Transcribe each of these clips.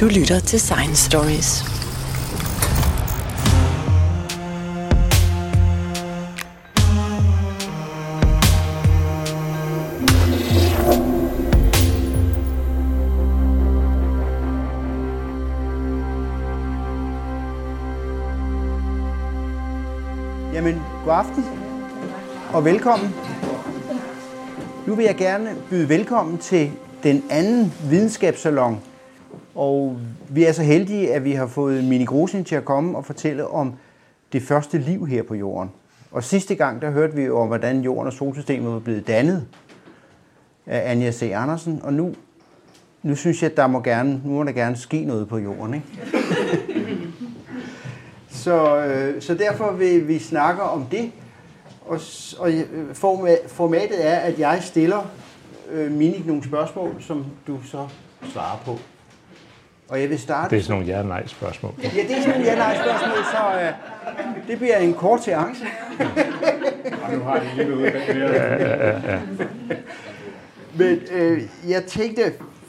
Du lytter til Science Stories. Jamen, god aften og velkommen. Nu vil jeg gerne byde velkommen til den anden videnskabssalon. Og vi er så heldige, at vi har fået Mini Grosin til at komme og fortælle om det første liv her på jorden. Og sidste gang, der hørte vi jo om, hvordan jorden og solsystemet var blevet dannet af Anja C. Andersen. Og nu, nu synes jeg, at der må gerne, nu må der gerne ske noget på jorden. Ikke? Så, øh, så derfor vil vi snakke om det. Og, og øh, formatet er, at jeg stiller øh, Minik nogle spørgsmål, som du så svarer på. Og jeg vil starte... Det er sådan nogle ja-nej-spørgsmål. Ja, det er sådan nogle ja-nej-spørgsmål, så øh, det bliver en kort seance. Nu har I lige noget bag Men øh, jeg tænkte,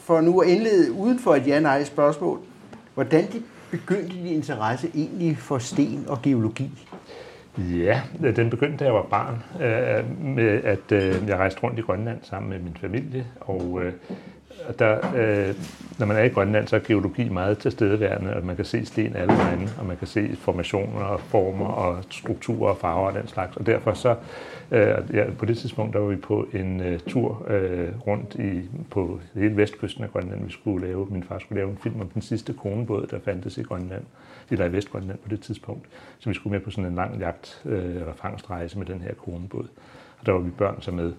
for nu at indlede uden for et ja-nej-spørgsmål, hvordan de begyndte din interesse egentlig for sten og geologi? Ja, den begyndte, da jeg var barn, øh, med at øh, jeg rejste rundt i Grønland sammen med min familie, og øh, og der, øh, når man er i Grønland, så er geologi meget tilstedeværende, og man kan se sten alle vegne, og man kan se formationer og former og strukturer og farver og den slags. Og derfor så, øh, ja, på det tidspunkt, der var vi på en øh, tur øh, rundt i, på hele vestkysten af Grønland. Vi skulle lave, min far skulle lave en film om den sidste konebåd, der fandtes i Grønland, eller i Vestgrønland på det tidspunkt. Så vi skulle med på sådan en lang jagt øh, eller fangstrejse med den her konebåd. Og der var vi børn så med.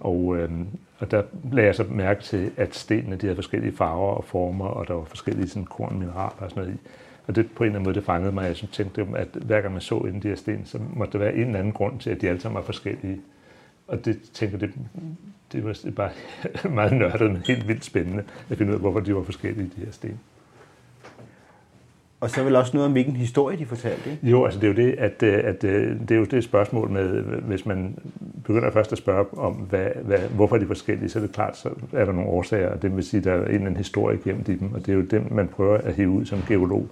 Og, øh, og der lagde jeg så mærke til, at stenene de havde forskellige farver og former, og der var forskellige sådan, korn, mineraler og sådan noget i. Og det på en eller anden måde, det fangede mig. Jeg sådan tænkte, at hver gang man så en af de her sten, så måtte der være en eller anden grund til, at de alle sammen var forskellige. Og det tænker jeg, det, det var bare meget nørdet, men helt vildt spændende at finde ud af, hvorfor de var forskellige, de her sten. Og så vel også noget om, hvilken historie de fortalte, ikke? Jo, altså det er jo det, at, øh, at øh, det er jo det spørgsmål med, hvis man begynder først at spørge om, hvad, hvad, hvorfor er de forskellige, så er det klart, så er der nogle årsager, og det vil sige, at der er en eller anden historie gennem i dem, og det er jo dem, man prøver at hive ud som geolog.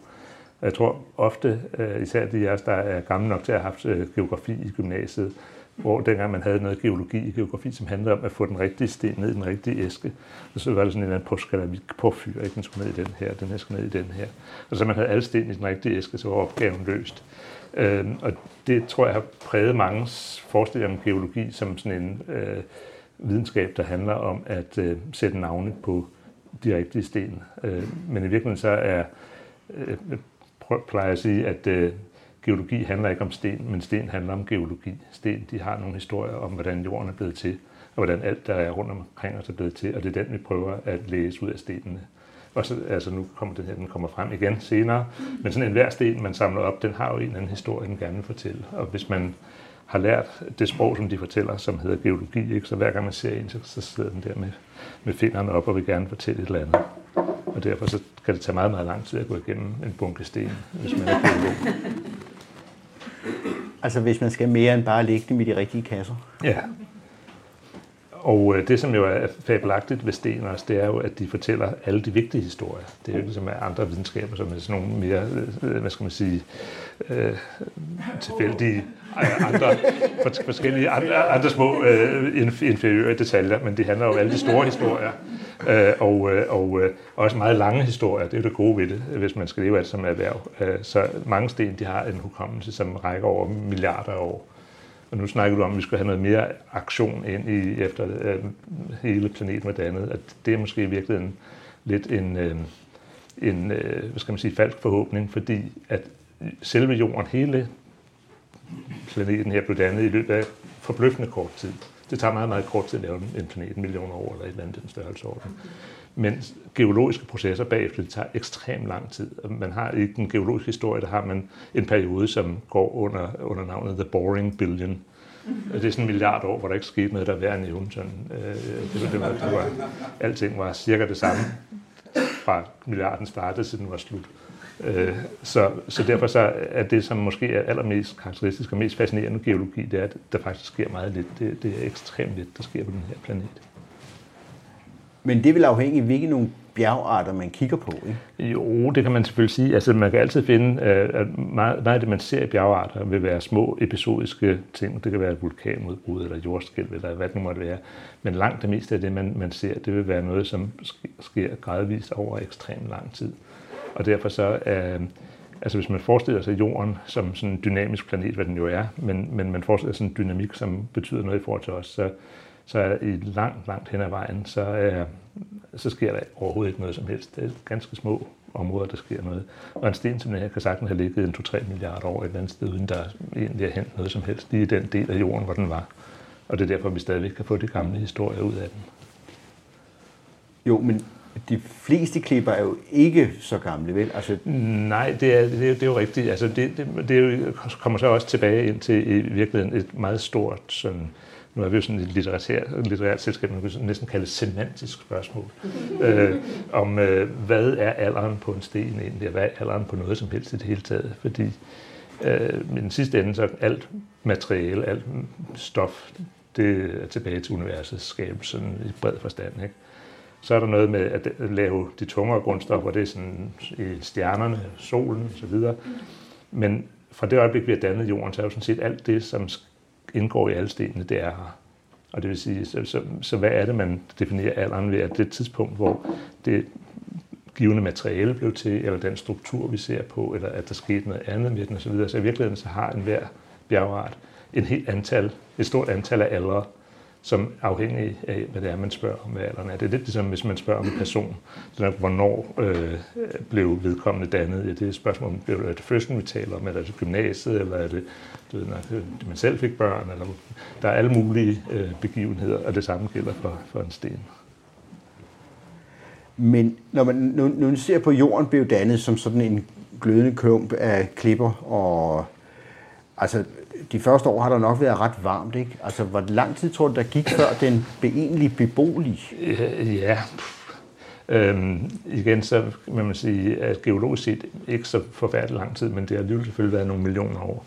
Jeg tror ofte, øh, især de af os, der er gamle nok til at have haft geografi i gymnasiet, hvor dengang man havde noget geologi i geografi, som handlede om at få den rigtige sten ned i den rigtige æske, og så var det sådan en eller anden påskalamik på fyr, ikke? Den skulle ned i den her, den her skulle ned i den her. Og så man havde alle sten i den rigtige æske, så var opgaven løst. Øhm, og det tror jeg har præget mange forestillinger om geologi som sådan en øh, videnskab, der handler om at øh, sætte navne på de rigtige sten. Øh, men i virkeligheden så er, øh, øh jeg plejer at sige, at øh, geologi handler ikke om sten, men sten handler om geologi. Sten, de har nogle historier om, hvordan jorden er blevet til, og hvordan alt, der er rundt omkring os, er blevet til, og det er den, vi prøver at læse ud af stenene. Og så, altså nu kommer den her, den kommer frem igen senere, men sådan en hver sten, man samler op, den har jo en eller anden historie, den gerne vil fortælle. Og hvis man har lært det sprog, som de fortæller, som hedder geologi, ikke? så hver gang man ser en, så, så sidder den der med, med fingrene op og vil gerne fortælle et eller andet. Og derfor så kan det tage meget, meget lang tid at gå igennem en bunke sten, hvis man er geolog. Altså hvis man skal mere end bare lægge dem i de rigtige kasser. Ja. Og øh, det, som jo er fabelagtigt ved sten også, det er jo, at de fortæller alle de vigtige historier. Det er jo ikke ligesom andre videnskaber, som er sådan nogle mere, øh, øh hvad skal man sige, øh, tilfældige øh, andre, forskellige andre, andre små øh, inferiøre detaljer, men det handler jo om alle de store historier. Øh, og, øh, og øh, også meget lange historier, det er jo det gode ved det, hvis man skal leve af det som erhverv. Øh, så mange sten, de har en hukommelse, som rækker over milliarder af år. Og nu snakker du om, at vi skal have noget mere aktion ind i, efter øh, hele planeten med det andet. At det er måske i virkeligheden lidt en, øh, en øh, hvad skal man sige, falsk forhåbning, fordi at selve jorden, hele planeten her blev dannet i løbet af forbløffende kort tid. Det tager meget, meget kort tid at lave en planet, en million år eller et eller andet den størrelsesorden. Men geologiske processer bagefter, det tager ekstremt lang tid. Man har i den geologiske historie, der har man en periode, som går under, under navnet The Boring Billion. Og Det er sådan en milliard år, hvor der ikke skete noget, der er værre end i Unton. det, var, det, var, det var, alting var cirka det samme fra milliarden startede, til den var slut. Øh, Så, så derfor så er det, som måske er allermest karakteristisk og mest fascinerende geologi, det er, at der faktisk sker meget lidt. Det, det er ekstremt lidt, der sker på den her planet. Men det vil afhænge af, hvilke nogle bjergarter, man kigger på, ikke? Jo, det kan man selvfølgelig sige. Altså, man kan altid finde, øh, at meget, meget af det, man ser i bjergarter, vil være små episodiske ting. Det kan være et vulkanudbrud eller jordskælv, eller hvad det nu måtte være. Men langt det meste af det, man, man ser, det vil være noget, som sker gradvist over ekstremt lang tid. Og derfor så, øh, altså hvis man forestiller sig jorden som sådan en dynamisk planet, hvad den jo er, men, men man forestiller sig en dynamik, som betyder noget i forhold til os, så, så er i langt, langt hen ad vejen, så, øh, så sker der overhovedet ikke noget som helst. Det er ganske små områder, der sker noget. Og en sten som den her kan sagtens have ligget en 2-3 milliarder år et eller andet sted, uden der egentlig er hent noget som helst, lige i den del af jorden, hvor den var. Og det er derfor, vi stadigvæk kan få de gamle historier ud af den. Jo, men de fleste klipper er jo ikke så gamle, vel? Altså... Nej, det er, det, er, det er jo rigtigt. Altså, det, det, det er jo, kommer så også tilbage ind til i virkeligheden et meget stort sådan, nu er vi jo sådan et litterært, litterært selskab, man kan næsten kalde semantisk spørgsmål, øh, om øh, hvad er alderen på en sten egentlig, og hvad er alderen på noget som helst i det hele taget, fordi øh, i den sidste ende, så alt materiale, alt stof, det er tilbage til universets skabelse i bred forstand, ikke? Så er der noget med at lave de tungere grundstoffer, det er sådan i stjernerne, solen osv. Men fra det øjeblik, vi har dannet jorden, så er jo sådan set alt det, som indgår i alle stenene, det er her. Og det vil sige, så, så, så hvad er det, man definerer alderen ved, Er det tidspunkt, hvor det givende materiale blev til, eller den struktur, vi ser på, eller at der skete noget andet med den osv. Så, så i virkeligheden så har enhver bjergart en helt antal, et stort antal af aldre, som afhængig af, hvad det er, man spørger om, hvad alderen er. Det er lidt ligesom, hvis man spørger om en person, er, hvornår øh, blev vedkommende dannet. Ja, det er et spørgsmål, om er det fødslen, vi taler om, eller er det gymnasiet, eller er det, du ved, når øh, man selv fik børn, eller der er alle mulige øh, begivenheder, og det samme gælder for, for en sten. Men når man nu, nu ser på jorden blev dannet som sådan en glødende klump af klipper, og altså de første år har der nok været ret varmt, ikke? Altså, hvor lang tid tror du, der gik, før den blev egentlig beboelig? Øh, ja, Øhm, igen, så må man sige, at geologisk set ikke så forfærdelig lang tid, men det har alligevel selvfølgelig været nogle millioner år.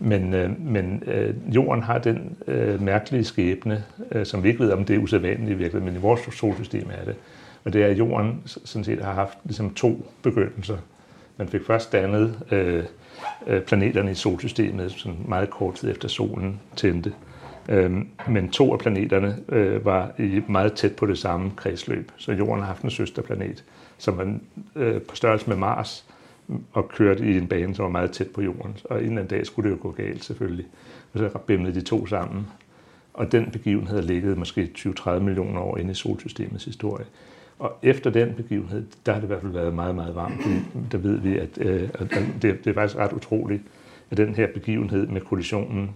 Men, øh, men øh, jorden har den øh, mærkelige skæbne, øh, som vi ikke ved, om det er usædvanligt i virkeligheden, men i vores solsystem er det. Og det er, at jorden sådan set har haft ligesom to begyndelser. Man fik først dannet øh, øh, planeterne i solsystemet sådan meget kort tid efter solen tændte. Øhm, men to af planeterne øh, var i meget tæt på det samme kredsløb, så Jorden har haft en søsterplanet, som var øh, på størrelse med Mars, og kørte i en bane, som var meget tæt på Jorden. Og en eller anden dag skulle det jo gå galt selvfølgelig. Og så bimlede de to sammen. Og den begivenhed havde ligget måske 20-30 millioner år inde i solsystemets historie. Og efter den begivenhed, der har det i hvert fald været meget, meget varmt. Mm. Der ved vi, at, øh, at det, det er faktisk ret utroligt, at den her begivenhed med kollisionen,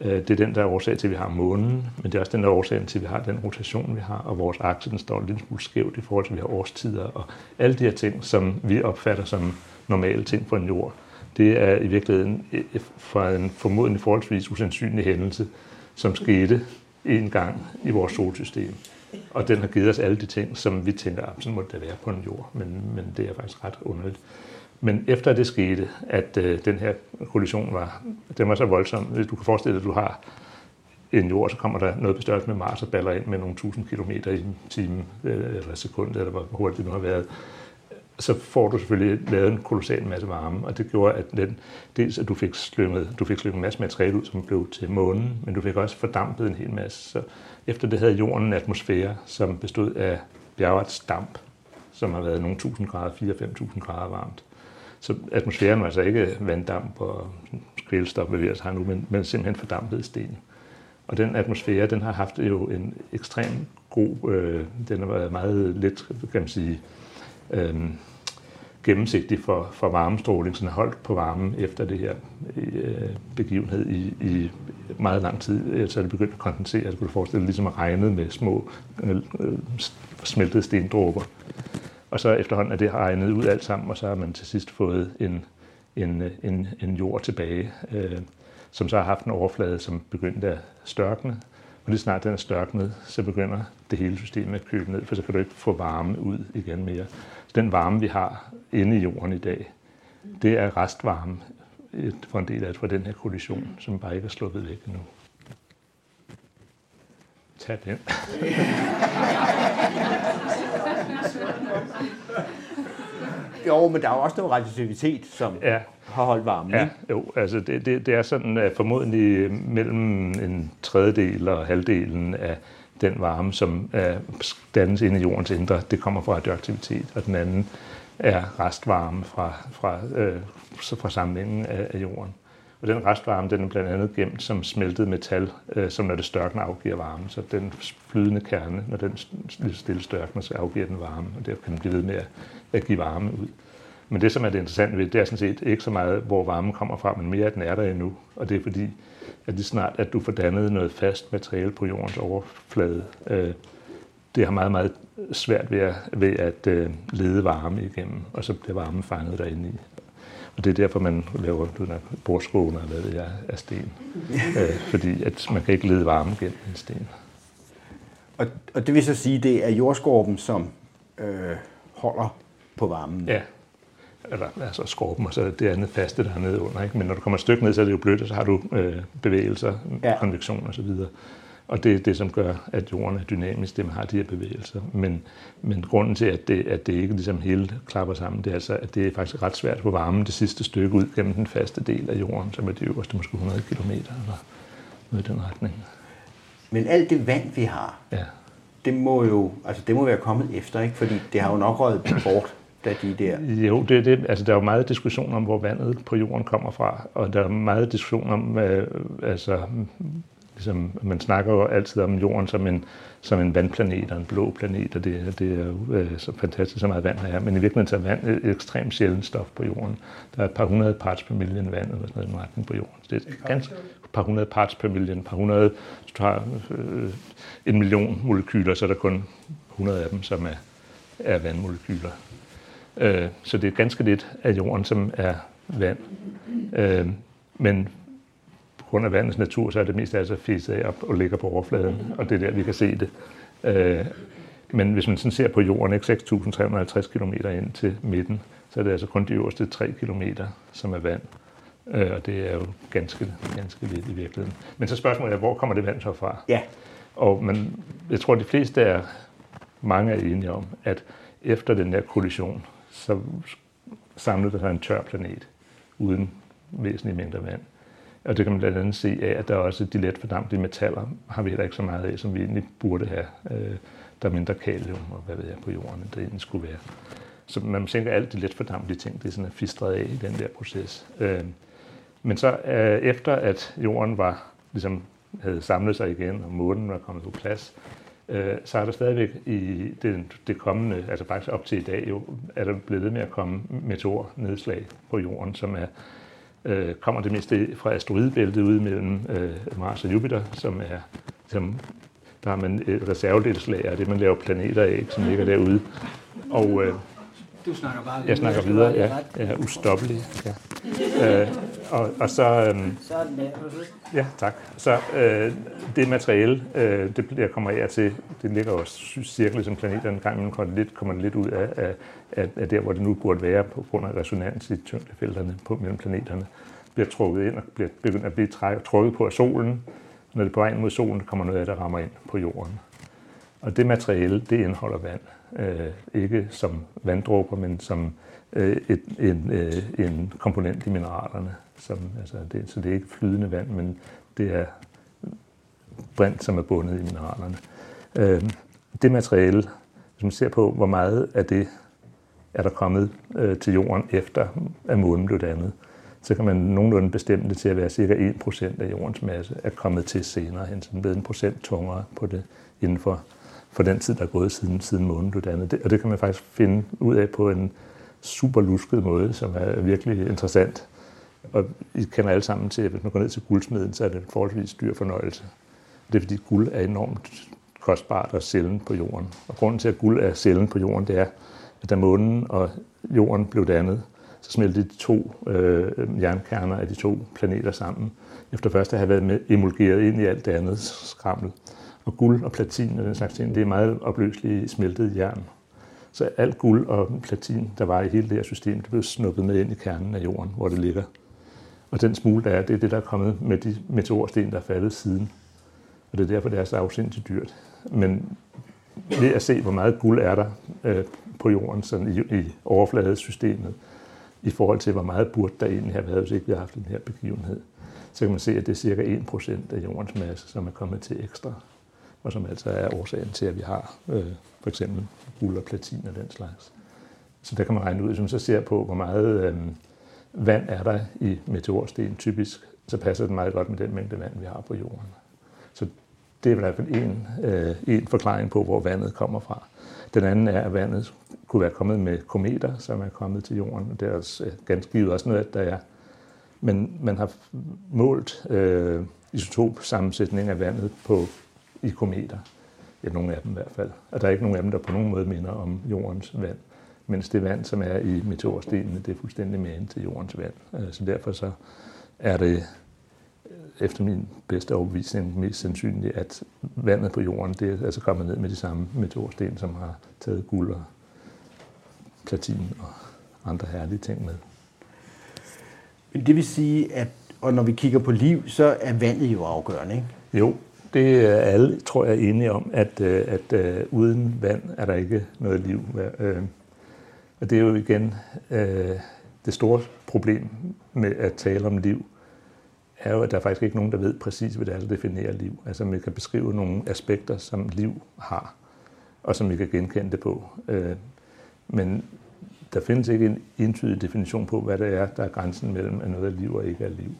øh, det er den, der er årsag til, at vi har månen, men det er også den, der er årsagen til, at vi har den rotation, vi har, og vores akse, den står lidt smule skævt i forhold til, at vi har årstider, og alle de her ting, som vi opfatter som normale ting på en jord, det er i virkeligheden øh, øh, fra en formodentlig forholdsvis usandsynlig hændelse, som skete en gang i vores solsystem. Og den har givet os alle de ting, som vi tænker, at sådan må det være på en jord, men, men det er faktisk ret underligt. Men efter det skete, at øh, den her kollision var, den var så voldsom, hvis du kan forestille dig, at du har en jord, så kommer der noget på størrelse med Mars og baller ind med nogle tusind kilometer i timen, øh, eller sekund, eller hvor hurtigt det nu har været så får du selvfølgelig lavet en kolossal masse varme, og det gjorde, at den, dels at du fik slynget, du fik slynget en masse materiale ud, som blev til månen, men du fik også fordampet en hel masse. Så efter det havde jorden en atmosfære, som bestod af bjergets damp, som har været nogle tusind grader, 4-5.000 grader varmt. Så atmosfæren var altså ikke vanddamp og kvælstof, hvad vi har nu, men, men simpelthen fordampet sten. Og den atmosfære, den har haft jo en ekstrem god, øh, den har været meget let, kan man sige, øh, gennemsigtig for, for varmestråling, sådan holdt på varmen efter det her øh, begivenhed i, i meget lang tid. Øh, så er det begyndt at kondensere. Jeg skulle forestille ligesom at regne med små øh, øh, smeltede stendråber. Og så efterhånden er det regnet ud alt sammen, og så har man til sidst fået en, en, øh, en, en jord tilbage, øh, som så har haft en overflade, som begyndte at størkne. Og lige snart den er størknet, så begynder det hele systemet at køle ned, for så kan du ikke få varme ud igen mere. Den varme, vi har inde i jorden i dag, det er restvarme for en del af fra den her kollision, som bare ikke er sluppet væk endnu. Tag den. Jo, men der er jo også noget radioaktivitet, som Ja, har holdt varmen. Ja, jo, altså det, det, det er sådan at formodentlig mellem en tredjedel og halvdelen af den varme, som er dannes inde i jordens indre, det kommer fra radioaktivitet, og den anden er restvarme fra, fra, øh, så fra samlingen af, af jorden. Og den restvarme, den er blandt andet gemt som smeltet metal, øh, som når det størkner afgiver varme. Så den flydende kerne, når den lidt stille størkner, så afgiver den varme, og derfor kan den blive ved med at, at give varme ud. Men det, som er det interessante ved det, det er sådan set ikke så meget, hvor varmen kommer fra, men mere, at den er der endnu. Og det er fordi, at lige snart, at du får dannet noget fast materiale på jordens overflade, øh, det har meget, meget svært ved at, ved at øh, lede varme igennem, og så bliver varmen fanget derinde i. Og det er derfor, man laver du ved, bordskåner, hvad ved jeg, af sten. øh, fordi at man kan ikke lede varme gennem en sten. Og, og det vil så sige, det er jordskorpen, som øh, holder på varmen. Ja. Eller altså skorpen, og så det andet faste, der er nede under. Ikke? Men når du kommer et stykke ned, så er det jo blødt, og så har du øh, bevægelser, Ja. konvektion og så videre. Og det er det, som gør, at jorden er dynamisk, det man har de her bevægelser. Men, men grunden til, at det, at det ikke ligesom hele klapper sammen, det er altså, at det er faktisk ret svært at få varmen det sidste stykke ud gennem den faste del af jorden, som er de øverste måske 100 km eller noget i den retning. Men alt det vand, vi har, Ja. det må jo altså, det må være kommet efter, ikke? fordi det har jo nok røget bort, da de der... Jo, det er det. Altså, der er jo meget diskussion om, hvor vandet på jorden kommer fra, og der er meget diskussion om, øh, altså, ligesom, man snakker jo altid om jorden som en, som en vandplanet og en blå planet, og det, det er jo øh, så fantastisk, så meget vand der er. Men i virkeligheden så er vand et ekstremt sjældent stof på jorden. Der er et par hundrede parts per million vand, eller sådan noget i retning på jorden. Så det er et ganske par hundrede parts per million, et par hundrede, hvis du har øh, en million molekyler, så er der kun 100 af dem, som er, er vandmolekyler. Øh, så det er ganske lidt af jorden, som er vand. Øh, men på grund af vandets natur, så er det mest altså fiset af op og ligger på overfladen, og det er der, vi kan se det. Øh, men hvis man sådan ser på jorden, ikke 6.350 km ind til midten, så er det altså kun de øverste 3 km, som er vand. Øh, og det er jo ganske, ganske lidt i virkeligheden. Men så spørgsmålet er, hvor kommer det vand så fra? Ja, Og man, jeg tror, de fleste er, mange er enige om, at efter den der kollision, så samlede der sig en tør planet uden væsentlige mængder vand. Og det kan man blandt andet se af, at der er også de let fordampelige metaller, har vi heller ikke så meget af, som vi egentlig burde have. Øh, der er mindre kalium og hvad ved jeg på jorden, end det egentlig skulle være. Så man tænker, at alt de let fordampelige ting, det er sådan fistret af i den der proces. Øh, men så øh, efter at jorden var, ligesom havde samlet sig igen, og månen var kommet på plads, øh, så er der stadigvæk i det, det kommende, altså faktisk op til i dag jo, er der blevet ved med at komme meteornedslag på jorden, som er, øh, kommer det meste fra asteroidebæltet ude mellem øh, Mars og Jupiter, som er, som, der har man et reservedelslag af det, man laver planeter af, som ligger derude. Og øh, Du snakker bare jeg snakker videre, ja, jeg er ustoppelig. Ja. Øh, og, og så, øhm, Sådan der. Ja, tak. Så øh, det materiale, øh, det bliver kommer af til, det ligger jo cirklet som planeterne en gang imellem kommer lidt, kommer lidt ud af, af, af, af der, hvor det nu burde være på grund af resonans i tyngdefelterne på mellem planeterne, bliver trukket ind og bliver begyndt at blive træk, trukket på af solen. Når det er på vej mod solen, kommer noget af det, der rammer ind på jorden. Og det materiale, det indeholder vand. Øh, ikke som vanddråber, men som øh, et, en, øh, en komponent i mineralerne. Som, altså det, så det er ikke flydende vand, men det er brint, som er bundet i mineralerne. Øh, det materiale, hvis man ser på, hvor meget af det er der kommet øh, til jorden efter, at månen blev dannet, så kan man nogenlunde bestemme det til at være cirka 1% af jordens masse er kommet til senere hen, så den blevet en procent tungere på det inden for, for den tid, der er gået siden, siden månen blev dannet. Det, og det kan man faktisk finde ud af på en super lusket måde, som er virkelig interessant. Og I kender alle sammen til, at hvis man går ned til guldsmeden, så er det en forholdsvis dyr fornøjelse. Det er fordi guld er enormt kostbart og sjældent på jorden. Og grunden til, at guld er sjældent på jorden, det er, at da månen og jorden blev dannet, så smeltede de to øh, jernkerner af de to planeter sammen, efter først at have været med emulgeret ind i alt det andet skrammel. Og guld og platin og den slags ting, det er meget opløseligt smeltet jern. Så alt guld og platin, der var i hele det her system, det blev snuppet med ind i kernen af jorden, hvor det ligger. Og den smule, der er, det er det, der er kommet med de meteorsten, der er faldet siden. Og det er derfor, det er så afsindigt dyrt. Men ved at se, hvor meget guld er der øh, på jorden sådan i, i overfladesystemet, i forhold til, hvor meget burde der egentlig have været, hvis ikke vi havde haft den her begivenhed, så kan man se, at det er cirka 1% af jordens masse, som er kommet til ekstra, og som altså er årsagen til, at vi har øh, for eksempel guld og platin og den slags. Så der kan man regne ud, hvis man så ser på, hvor meget øh, vand er der i meteorsten typisk, så passer det meget godt med den mængde vand, vi har på jorden. Så det er i hvert fald en, øh, en forklaring på, hvor vandet kommer fra. Den anden er, at vandet kunne være kommet med kometer, som er kommet til jorden. Det er også øh, ganske givet også noget, der er. Men man har målt øh, isotopsammensætning af vandet på, i kometer. Ja, nogle af dem i hvert fald. Og der er ikke nogen af dem, der på nogen måde minder om jordens vand. Mens det vand, som er i meteorstenene, det er fuldstændig med til jordens vand. Øh, så derfor så er det efter min bedste overbevisning mest sandsynligt, at vandet på jorden det er altså kommet ned med de samme meteorsten, som har taget guld og platin og andre herlige ting med. Men det vil sige, at og når vi kigger på liv, så er vandet jo afgørende, ikke? Jo, det er alle, tror jeg, enige om, at, øh, at, at uden vand er der ikke noget liv. Og det er jo igen øh, det store problem med at tale om liv, er jo, at der er faktisk ikke nogen, der ved præcis, hvad det er, der definerer liv. Altså, man kan beskrive nogle aspekter, som liv har, og som vi kan genkende det på. Øh, men der findes ikke en entydig definition på, hvad det er, der er grænsen mellem, at noget er liv og ikke er liv.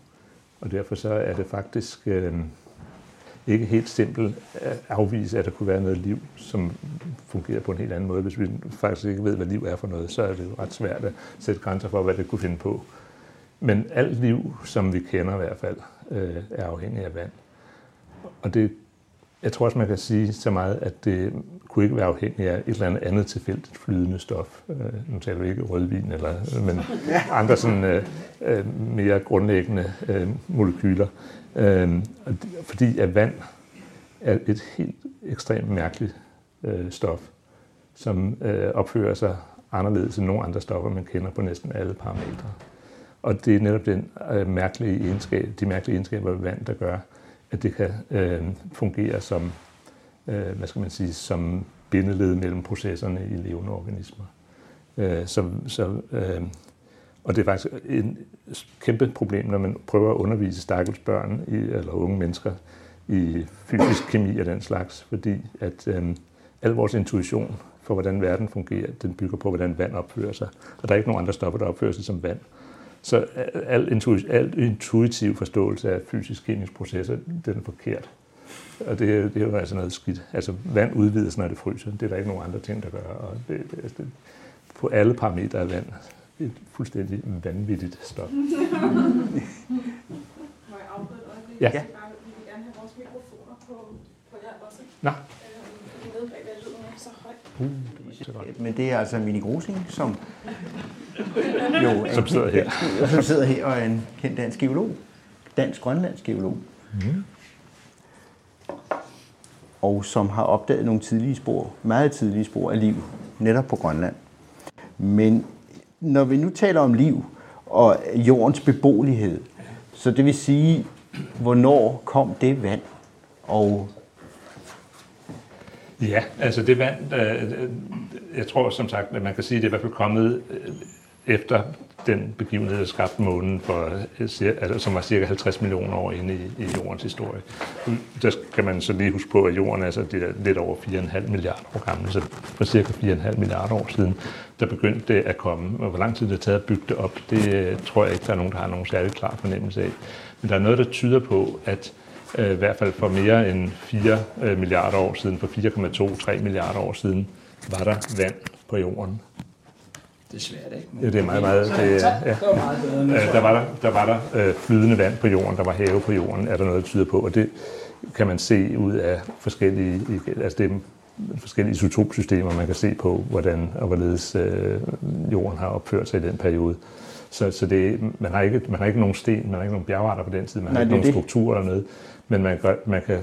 Og derfor så er det faktisk øh, ikke helt simpelt at afvise, at der kunne være noget liv, som fungerer på en helt anden måde. Hvis vi faktisk ikke ved, hvad liv er for noget, så er det jo ret svært at sætte grænser for, hvad det kunne finde på. Men alt liv, som vi kender i hvert fald, øh, er afhængig af vand. Og det, jeg tror også, man kan sige så meget, at det kunne ikke være afhængig af et eller andet andet tilfældigt flydende stof. Øh, nu taler vi ikke rødvin, eller, men andre sådan, øh, øh, mere grundlæggende øh, molekyler. Øh, fordi at vand er et helt ekstremt mærkeligt øh, stof, som øh, opfører sig anderledes end nogle andre stoffer, man kender på næsten alle parametre. Og det er netop den øh, mærkelige egenskab, de mærkelige egenskaber ved vand, der gør, at det kan øh, fungere som, øh, hvad skal man sige, som bindeled mellem processerne i levende organismer. Øh, så, så, øh, og det er faktisk et kæmpe problem, når man prøver at undervise stakkels børn i, eller unge mennesker i fysisk kemi og den slags, fordi at øh, al vores intuition for, hvordan verden fungerer, den bygger på, hvordan vand opfører sig. Og der er ikke nogen andre stoffer, der opfører sig som vand. Så øh, al, intuitiv, al intuitiv forståelse af fysisk-kemiske processer, den er forkert. Og det, det er jo altså noget skidt. Altså vand udvides, når det fryser. Det er der ikke nogen andre ting, der gør. Og det, det, altså, det, på alle parametre er vand et fuldstændig vanvittigt stof. Må jeg afbryde et Ja. Vi vil gerne have vores mikrofoner på, på jer også. Nå. Nede bag, hvad lyden så højt. Så godt. Men det er altså Mini Grosing, som jo Som sidder her. kendt- som sidder her og er en kendt dansk geolog. Dansk-grønlandsk geolog. Mm. Og som har opdaget nogle tidlige spor, meget tidlige spor af liv, netop på Grønland. Men når vi nu taler om liv og jordens beboelighed, så det vil sige, hvornår kom det vand? Og Ja, altså det vand, øh, øh, jeg tror som sagt, at man kan sige, at det er i hvert fald kommet øh, efter den begivenhed, der skabte månen, for, øh, altså, som var cirka 50 millioner år inde i, i jordens historie. Der skal man så lige huske på, at jorden altså, det er lidt over 4,5 milliarder år gammel, så for cirka 4,5 milliarder år siden, der begyndte det at komme. Og hvor lang tid det har taget at bygge det op, det øh, tror jeg ikke, der er nogen, der har nogen særlig klar fornemmelse af. Men der er noget, der tyder på, at øh, i hvert fald for mere end 4 milliarder år siden, for 4,2-3 milliarder år siden, var der vand på jorden. Det er svært, ikke? Ja, det er meget, meget... Det, ja. Det var meget bedre end der var der, der, var der øh, flydende vand på jorden, der var have på jorden, er der noget, der tyder på, og det kan man se ud af forskellige, altså det er forskellige isotopsystemer, man kan se på, hvordan og hvorledes øh, jorden har opført sig i den periode. Så, så det, man, har ikke, man har ikke nogen sten, man har ikke nogen bjergarter på den tid, man Nej, har ikke nogen det. struktur eller noget, men man, gør, man kan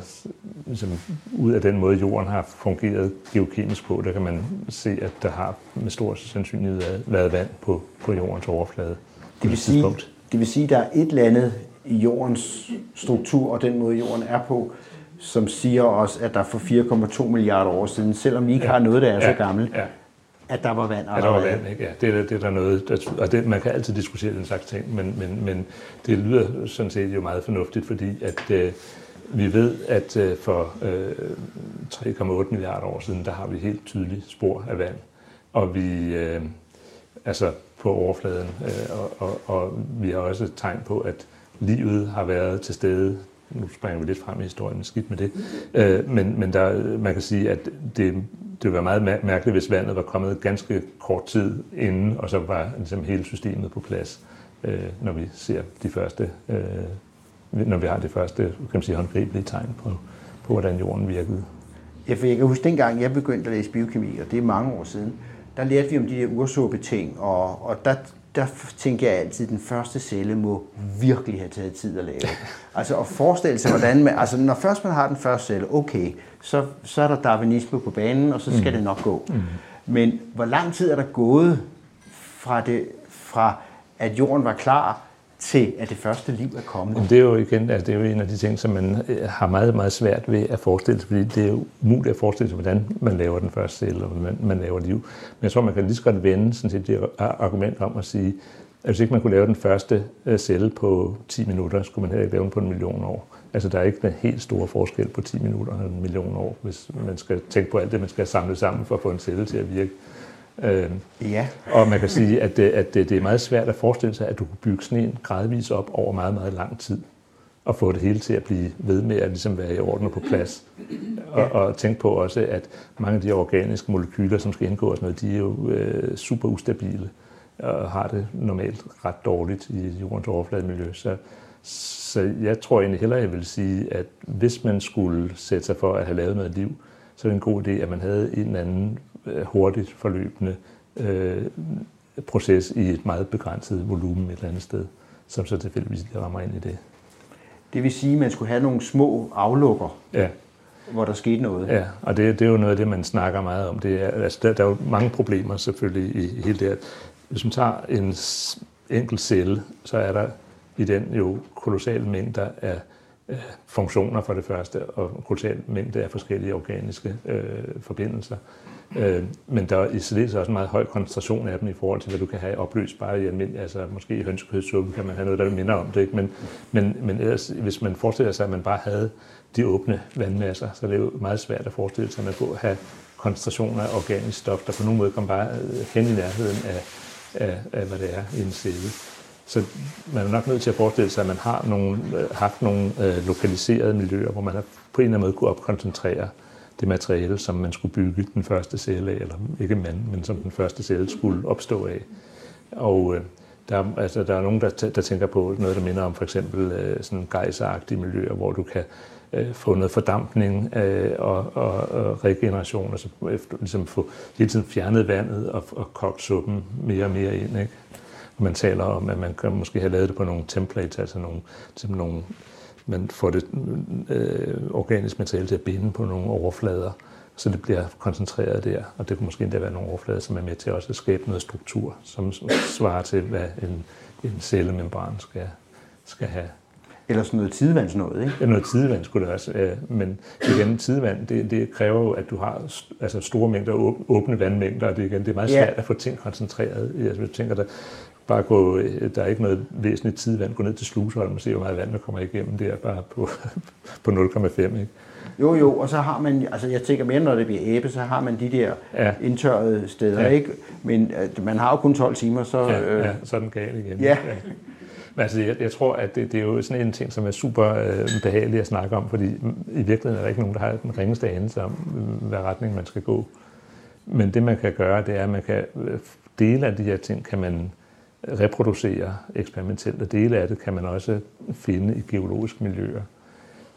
ligesom, ud af den måde, jorden har fungeret geokemisk på, der kan man se, at der har med stor sandsynlighed været- været vand på, på jordens overflade. Det vil, sige, det vil sige, at der er et eller andet i jordens struktur og den måde, jorden er på, som siger os, at der for 4,2 milliarder år siden, selvom vi ikke ja. har noget, der er så gammelt, Ja, At der var vand Ja, der var vand, ikke? Ja, det, er, det er der noget, der, og det, man kan altid diskutere den slags ting, men, men, men det lyder sådan set jo meget fornuftigt, fordi at øh, vi ved, at øh, for øh, 3,8 milliarder år siden, der har vi helt tydeligt spor af vand, og vi, øh, altså på overfladen, øh, og, og, og vi har også et tegn på, at livet har været til stede nu springer vi lidt frem i historien, skidt med det. Øh, men men der, man kan sige, at det, det ville være meget mærkeligt, hvis vandet var kommet ganske kort tid inden, og så var ligesom hele systemet på plads, øh, når vi ser de første, øh, når vi har det første kan man sige, håndgribelige tegn på, på, hvordan jorden virkede. Ja, for jeg kan huske, dengang jeg begyndte at læse biokemi, og det er mange år siden, der lærte vi om de der ursuppe-ting, og, og der, der tænker jeg altid, at den første celle må virkelig have taget tid at lave. Altså at forestille sig, hvordan man, altså når først man har den første celle, okay, så, så er der darwinisme på banen, og så skal mm. det nok gå. Mm. Men hvor lang tid er der gået fra, det, fra at jorden var klar, til at det første liv er kommet? Men det er jo igen, altså det er jo en af de ting, som man øh, har meget, meget svært ved at forestille sig, fordi det er jo umuligt at forestille sig, hvordan man laver den første celle, og hvordan man laver liv. Men jeg tror, man kan lige så godt vende sådan set det argument om at sige, at hvis ikke man kunne lave den første øh, celle på 10 minutter, skulle man heller ikke lave den på en million år. Altså der er ikke den helt store forskel på 10 minutter og en million år, hvis man skal tænke på alt det, man skal samle sammen for at få en celle til at virke. Øh, Ja, og man kan sige, at, det, at det, det er meget svært at forestille sig, at du kan bygge sådan en gradvis op over meget, meget lang tid. Og få det hele til at blive ved med at ligesom være i orden og på plads. Og, og tænk på også, at mange af de organiske molekyler, som skal indgå og sådan noget, de er jo øh, super ustabile og har det normalt ret dårligt i jordens overflademiljø. Så, så jeg tror egentlig hellere, jeg vil sige, at hvis man skulle sætte sig for at have lavet noget liv, så er det en god idé, at man havde en eller anden øh, hurtigt forløbende øh, proces i et meget begrænset volumen et eller andet sted, som så tilfældigvis lige rammer ind i det. det vil sige, at man skulle have nogle små aflukker, Ja, hvor der skete noget. ja. og det, det er jo noget af det, man snakker meget om. Det er, altså, der, der er jo mange problemer selvfølgelig i, i hele det her. Hvis man tager en enkelt celle, så er der i den jo kolossale mængder af øh, funktioner for det første, og kolossal mængde af forskellige organiske øh, forbindelser. Øh, men der er i særdeleshed også en meget høj koncentration af dem i forhold til, hvad du kan have opløst bare i almindelig, altså måske i hønsekødssuppe kan man have noget, der minder om det, ikke? Men, men, men ellers, hvis man forestiller sig, at man bare havde de åbne vandmasser, så er det jo meget svært at forestille sig, at man kunne have koncentrationer af organisk stof, der på nogen måde kan bare øh, hen i nærheden af, af, af, hvad det er i en celle. Så man er nok nødt til at forestille sig, at man har nogle, øh, haft nogle øh, lokaliserede miljøer, hvor man har på en eller anden måde kunne opkoncentrere det materiale, som man skulle bygge den første celle af, eller ikke man, men som den første celle skulle opstå af. Og øh, der, altså, der er nogen, der, der tænker på noget, der minder om for eksempel øh, sådan gejseragtige miljøer, hvor du kan øh, få noget fordampning øh, og, og, og regeneration, altså efter, ligesom få hele tiden fjernet vandet og, og kogt suppen mere og mere ind. Ikke? Man taler om, at man kan måske have lavet det på nogle templates, altså nogle, simpelthen nogle man får det øh, organiske materiale til at binde på nogle overflader, så det bliver koncentreret der. Og det kunne måske endda være nogle overflader, som er med til også at skabe noget struktur, som svarer til, hvad en, en cellemembran skal, skal have. Eller sådan noget tidevandsnåde, ikke? Ja, noget tidevand skulle det også, øh, men igen, tidevand, det, det kræver jo, at du har altså store mængder åb- åbne vandmængder, og det, igen, det er meget Ja. svært at få ting koncentreret. Altså, du tænker, der, bare gå, der er ikke noget væsentligt tidevand, gå ned til Slusholm og se, hvor meget vand der kommer igennem der, bare på, på 0,5, ikke? Jo, jo, og så har man, altså jeg tænker mere, når det bliver æbe, så har man de der Ja. ja. indtørrede steder, Ja. ja. ikke? Men øh, man har jo kun 12 timer, så... Ja, øh, ja, så er den gal igen. Ja. Men altså, jeg, jeg tror, at det, det er jo sådan en ting, som er super øh, behagelig at snakke om, fordi i virkeligheden er der ikke nogen, der har den ringeste anelse om, øh, hvad retning man skal gå. Men det, man kan gøre, det er, at man kan øh, dele af de her ting, kan man reproducere eksperimentelt, og dele af det kan man også finde i geologiske miljøer.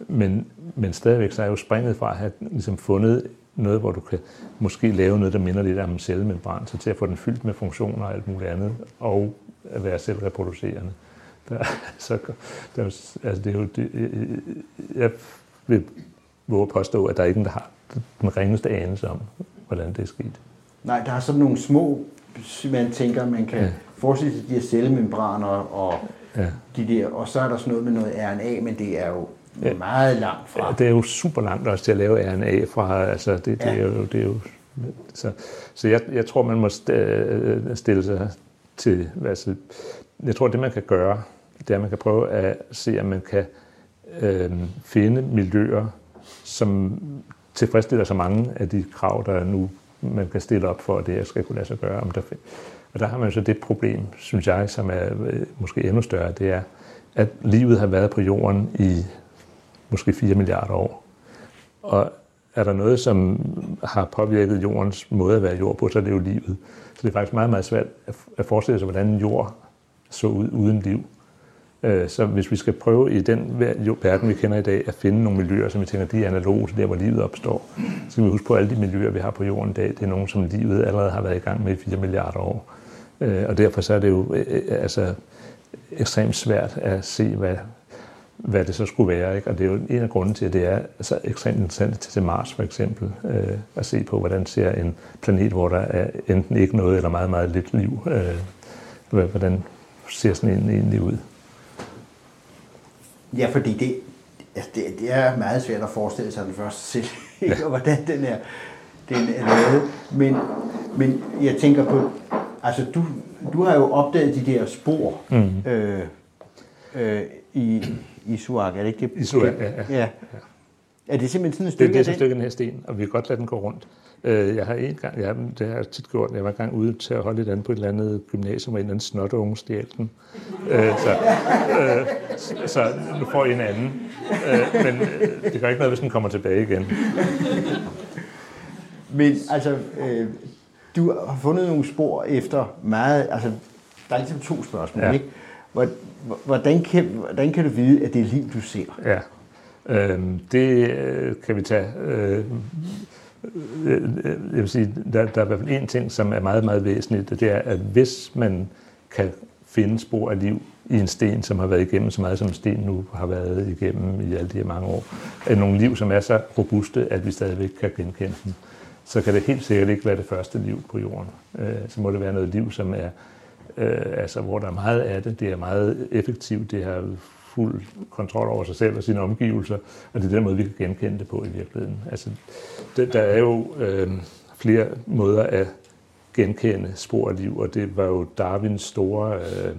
Men, men stadigvæk så er jo springet fra at have ligesom fundet noget, hvor du kan måske lave noget, der minder lidt om en cellemembran, så til at få den fyldt med funktioner og alt muligt andet, og at være selvreproducerende. Der, så, der, altså det er jo, det, jeg vil våge at påstå, at der er ikke en, der har den ringeste anelse om, hvordan det er sket. Nej, der er sådan nogle små, man tænker, man kan Ja. Ja. forestille sig de her cellemembraner, og, Ja. de der, og så er der sådan noget med noget RNA, men det er jo Ja. meget langt fra. Ja, det er jo super langt også til at lave RNA fra, altså det, det, er, Ja. jo, det er jo Så, så jeg, jeg tror, man må øh, stille sig til, altså, jeg tror, det man kan gøre, det er, at man kan prøve at se, om man kan øh, finde miljøer, som tilfredsstiller så mange af de krav, der nu man kan stille op for, at det her skal kunne lade sig gøre. Om der, og der har man så det problem, synes jeg, som er øh, måske endnu større, det er, at livet har været på jorden i måske 4 milliarder år. Og er der noget, som har påvirket jordens måde at være jord på, så er det jo livet. Så det er faktisk meget, meget svært at forestille sig, hvordan en jord så ud uden liv. Øh, så hvis vi skal prøve i den verden, vi kender i dag, at finde nogle miljøer, som vi tænker, de er analoge til der, hvor livet opstår, så skal vi huske på, at alle de miljøer, vi har på jorden i dag, det er nogle, som livet allerede har været i gang med i 4 milliarder år. Øh, og derfor så er det jo øh, altså, ekstremt svært at se, hvad, hvad det så skulle være. Ikke? Og det er jo en af grunden til, at det er altså, ekstremt interessant til Mars for eksempel, øh, at se på, hvordan ser en planet, hvor der er enten ikke noget eller meget, meget lidt liv, øh, hvordan ser sådan en egentlig ud. Ja, fordi det, altså det, det er meget svært at forestille sig den første selv, ikke? og hvordan den er, den er lavet. Men, men jeg tænker på, altså du, du har jo opdaget de der spor mm. øh, øh, i, i Suak, er det ikke det? I Suak, ja, ja. ja. Er det simpelthen sådan et stykke det, det er et stykke af den her sten, og vi kan godt lade den gå rundt. Øh, jeg har en gang, ja, det har jeg tit gjort, jeg var engang ude til at holde et andet på et eller andet gymnasium, og en eller anden snot unge stjal den. Øh, så, øh, så nu får I en anden. Øh, men det gør ikke noget, hvis den kommer tilbage igen. Men altså, øh, du har fundet nogle spor efter meget, altså der er ligesom to spørgsmål, ja. ikke? Hvordan kan, hvordan kan du vide, at det er liv, du ser? Ja, øh, det kan vi tage. Øh, jeg vil sige, der, der er i hvert fald en ting, som er meget, meget væsentligt, og det er, at hvis man kan finde spor af liv i en sten, som har været igennem så meget, som en sten nu har været igennem i alle de her mange år, er nogle liv, som er så robuste, at vi stadigvæk kan genkende dem, så kan det helt sikkert ikke være det første liv på jorden. Øh, så må det være noget liv, som er, øh, altså, hvor der er meget af det, det er meget effektivt, det har fuld kontrol over sig selv og sine omgivelser, og det er den måde, vi kan genkende det på i virkeligheden. Altså, det, der er jo øh, flere måder at genkende spor af liv, og det var jo Darwins store, øh,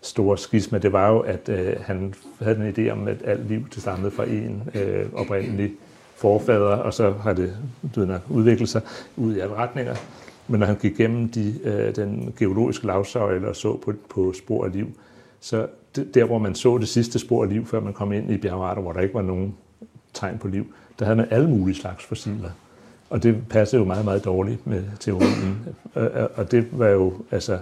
store skisma. Det var jo, at øh, han havde en idé om, at alt liv til stammede fra en øh, oprindelig forfader, og så har det du ved, udviklet sig ud i alle retninger. Men når han gik igennem de, øh, den geologiske lavsøjle og så på, på spor af liv, så der, hvor man så det sidste spor af liv, før man kom ind i bjergarter, hvor der ikke var nogen tegn på liv, der havde man alle mulige slags fossiler. Og det passede jo meget, meget dårligt med teorien. Og det var jo, altså,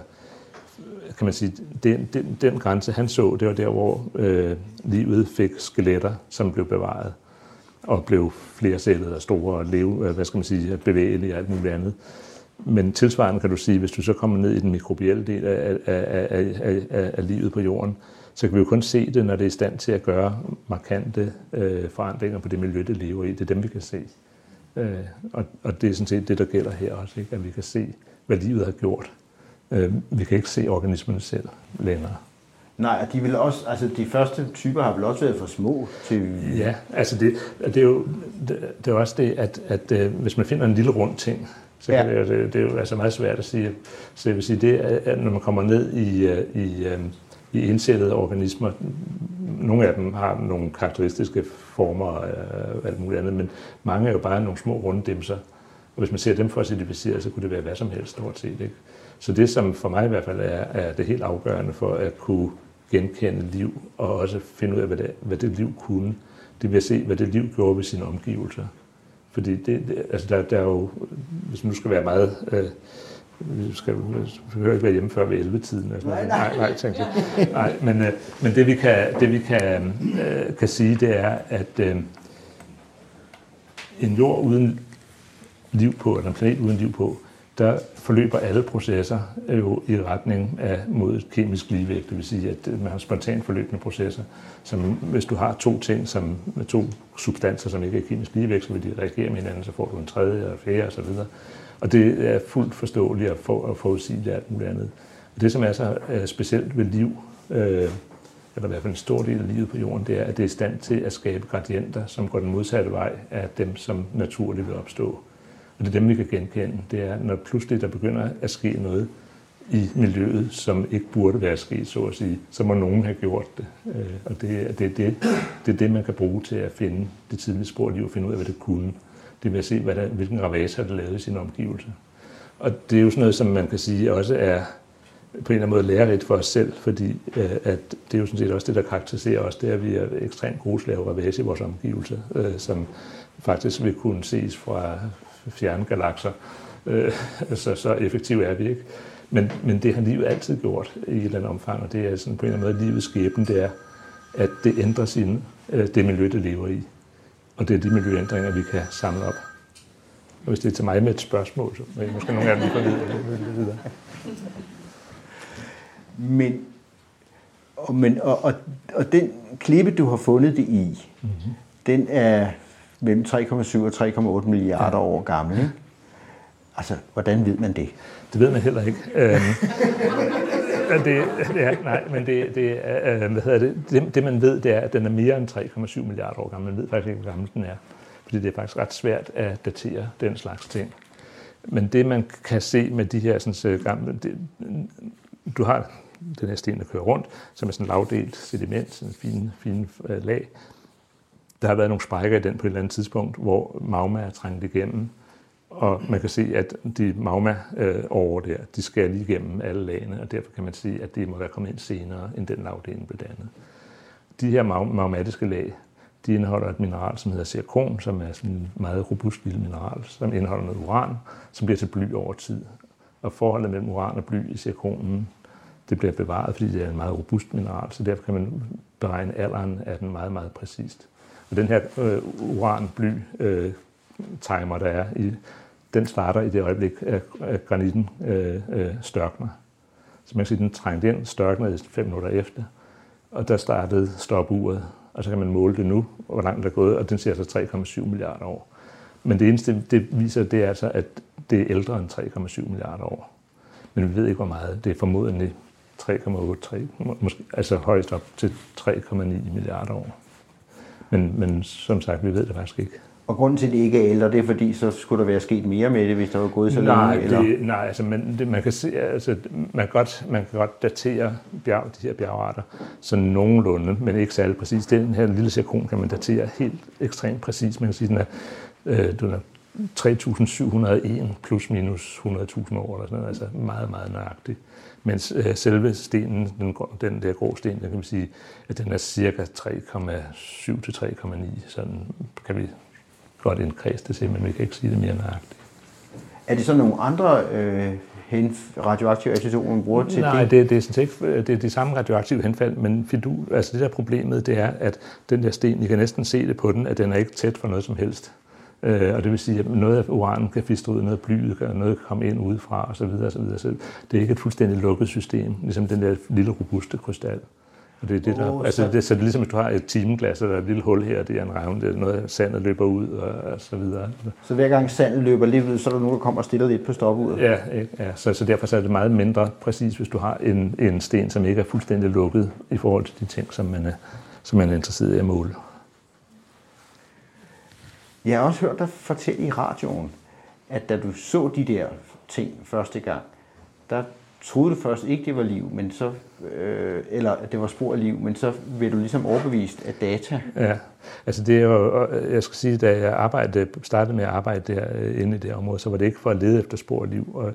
kan man sige, den, den, den grænse, han så, det var der, hvor øh, livet fik skeletter, som blev bevaret og blev flercellet og store og leve, øh, hvad skal man sige, bevægelige og alt muligt andet. Men tilsvarende kan du sige, hvis du så kommer ned i den mikrobielle del af, af, af, af, af, af livet på jorden, så kan vi jo kun se det, når det er i stand til at gøre markante øh, forandringer på det miljø, det lever i. Det er dem, vi kan se. Øh, og, og det er sådan set det, der gælder her også, ikke? at vi kan se, hvad livet har gjort. Øh, vi kan ikke se organismerne selv længere. Nej, og de, vil også, altså de første typer har vel også været for små til... Ja, altså det, det, er, jo, det, det er også det, at, at, at øh, hvis man finder en lille rund ting, så ja. det, det, det er jo altså meget svært at sige. Så jeg vil sige, det er, at når man kommer ned i, øh, i, øh, i indsættede organismer, nogle af dem har nogle karakteristiske former og alt muligt andet, men mange er jo bare nogle små runde dimser. Og hvis man ser dem fossiliseret, så kunne det være hvad som helst stort set. Ikke? Så det, som for mig i hvert fald er, er det helt afgørende for at kunne genkende liv, og også finde ud af, hvad det, hvad det liv kunne, det vil se, hvad det liv gjorde ved sine omgivelser. Fordi det, det, altså der, der er jo, hvis man nu skal være meget, øh, vi skal vi ikke være hjemme før ved 11-tiden. Altså, nej, nej, nej, tænkte jeg. nej men, øh, men det vi kan, det, vi kan, øh, kan sige, det er, at øh, en jord uden liv på, eller en planet uden liv på, der forløber alle processer øh, jo i retning af mod et kemisk ligevægt. Det vil sige, at øh, man har spontant forløbende processer, som hvis du har to ting, som med to substanser, som ikke er kemisk ligevægt, så vil de reagere med hinanden, så får du en tredje og fjerde osv. Og det er fuldt forståeligt at, få, at forudsige alt muligt andet. Og det, som er så øh, specielt ved liv, uh, eller i hvert fald en stor del af livet på jorden, det er, at det er i stand til at skabe gradienter, som går den modsatte vej af dem, som naturligt vil opstå. Og det er dem, vi kan genkende. Det er, når pludselig der begynder at ske noget i miljøet, som ikke burde være sket, så at sige, så må nogen have gjort det. Øh, og det, er- det, er det, det er det, man kan bruge til at finde det tidlige spor i liv og finde ud af, hvad det kunne. Det vil se, hvad der, hvilken ravage har det lavet i sin omgivelse. Og det er jo sådan noget, som man kan sige også er på en eller anden måde lærerigt for os selv, fordi øh, at det er jo sådan set også det, der karakteriserer os, det er, at vi er ekstremt gode til at lave ravage i vores omgivelser, øh, som faktisk vil kunne ses fra fjerne galakser. Øh, så, så effektive er vi ikke. Men, men det har livet altid gjort i et eller andet omfang, og det er sådan på en eller anden måde livets skæbne, det er, at det ændrer sin, øh, det miljø, det lever i. Og det er de miljøændringer, vi kan samle op. Og hvis det er til mig med et spørgsmål, så vil måske nogle af dem få videre. Men, og, men, og, og, og den klippe, du har fundet det i, mm-hmm. den er mellem 3,7 og 3,8 milliarder ja. år gammel. Ikke? Altså, hvordan ved man det? Det ved man heller ikke. Øhm, det, ja, nej, men det, det, øh, hvad hedder det, det, det, man ved, det er, at den er mere end 3,7 milliarder år gammel. Man ved faktisk ikke, hvor gammel den er. Fordi det er faktisk ret svært at datere den slags ting. Men det, man kan se med de her sådan, så gamle... Det, du har den her sten, der kører rundt, som er sådan lavdelt sediment, sådan en fin, fin øh, lag. Der har været nogle sprækker i den på et eller andet tidspunkt, hvor magma er trængt igennem. Og man kan se, at de magma øh, over der, de skærer lige igennem alle lagene, og derfor kan man sige, at det må være kommet ind senere, end den lavdeling blev dannet. De her mag- magmatiske lag, de indeholder et mineral, som hedder zirkon, som er sådan en meget robust lille mineral, som indeholder noget uran, som bliver til bly over tid. Og forholdet mellem uran og bly i zirkonen, det bliver bevaret, fordi det er en meget robust mineral, så derfor kan man beregne alderen af den meget, meget præcist. Og den her øh, uran-bly øh, timer, der er i, den starter i det øjeblik, at, at granitten øh, øh, størkner. Så man kan sige, at den trængte ind, størknede fem minutter efter, og der startede stopuret, og så kan man måle det nu, hvor langt det er gået, og den siger altså så 3,7 milliarder år. Men det eneste, det viser, det er altså, at det er ældre end 3,7 milliarder år. Men vi ved ikke, hvor meget. Det er formodentlig 3,8, måske, altså højst op til 3,9 milliarder år. Men, men som sagt, vi ved det faktisk ikke. Og grunden til, at det ikke er ældre, det er fordi, så skulle der være sket mere med det, hvis der var gået så nej, længe? Eller? Det, nej, altså man, det, man kan se, altså man kan godt, man kan godt datere bjerg, de her bjergarter sådan nogenlunde, men ikke særlig præcis. Den her lille zirkon kan man datere helt ekstremt præcis. Man kan sige, den er, øh, den er 3.701 plus minus 100.000 år, eller sådan noget, altså meget, meget nøjagtig. Mens øh, selve stenen, den, den der grå sten, den kan man sige, at den er cirka 3,7 til 3,9. Sådan kan vi godt indkreds det til, men vi kan ikke sige det mere nøjagtigt. Er det så nogle andre øh, hen, radioaktive isotoper, man bruger til Nej, det? det, det er sådan ikke, det er de samme radioaktive henfald, men fidu, altså det der problemet, det er, at den der sten, I kan næsten se det på den, at den er ikke tæt for noget som helst. Øh, og det vil sige, at noget af uranen kan fistre ud, noget af blyet kan noget kan komme ind udefra osv. osv. Så det er ikke et fuldstændig lukket system, ligesom den der lille robuste krystal. Og det er det, der, oh, altså så- det, så det er ligesom, hvis du har et timeglas, og der er et lille hul her, det er en revne, det er noget sandet løber ud, og, og så videre. Så hver gang sandet løber lidt ud, så er der nogen, der kommer og stiller lidt på stopuret? Ja, ikke? ja så, så derfor så er det meget mindre præcis, hvis du har en, en sten, som ikke er fuldstændig lukket i forhold til de ting, som man er, som man er interesseret i at måle. Jeg har også hørt dig fortælle i radioen, at da du så de der ting første gang, der troede du først ikke, det var liv, men så, øh, eller at det var spor af liv, men så blev du ligesom overbevist af data. Ja, altså det er jo, jeg skal sige, da jeg arbejdede, startede med at arbejde der øh, inde i det område, så var det ikke for at lede efter spor af liv, og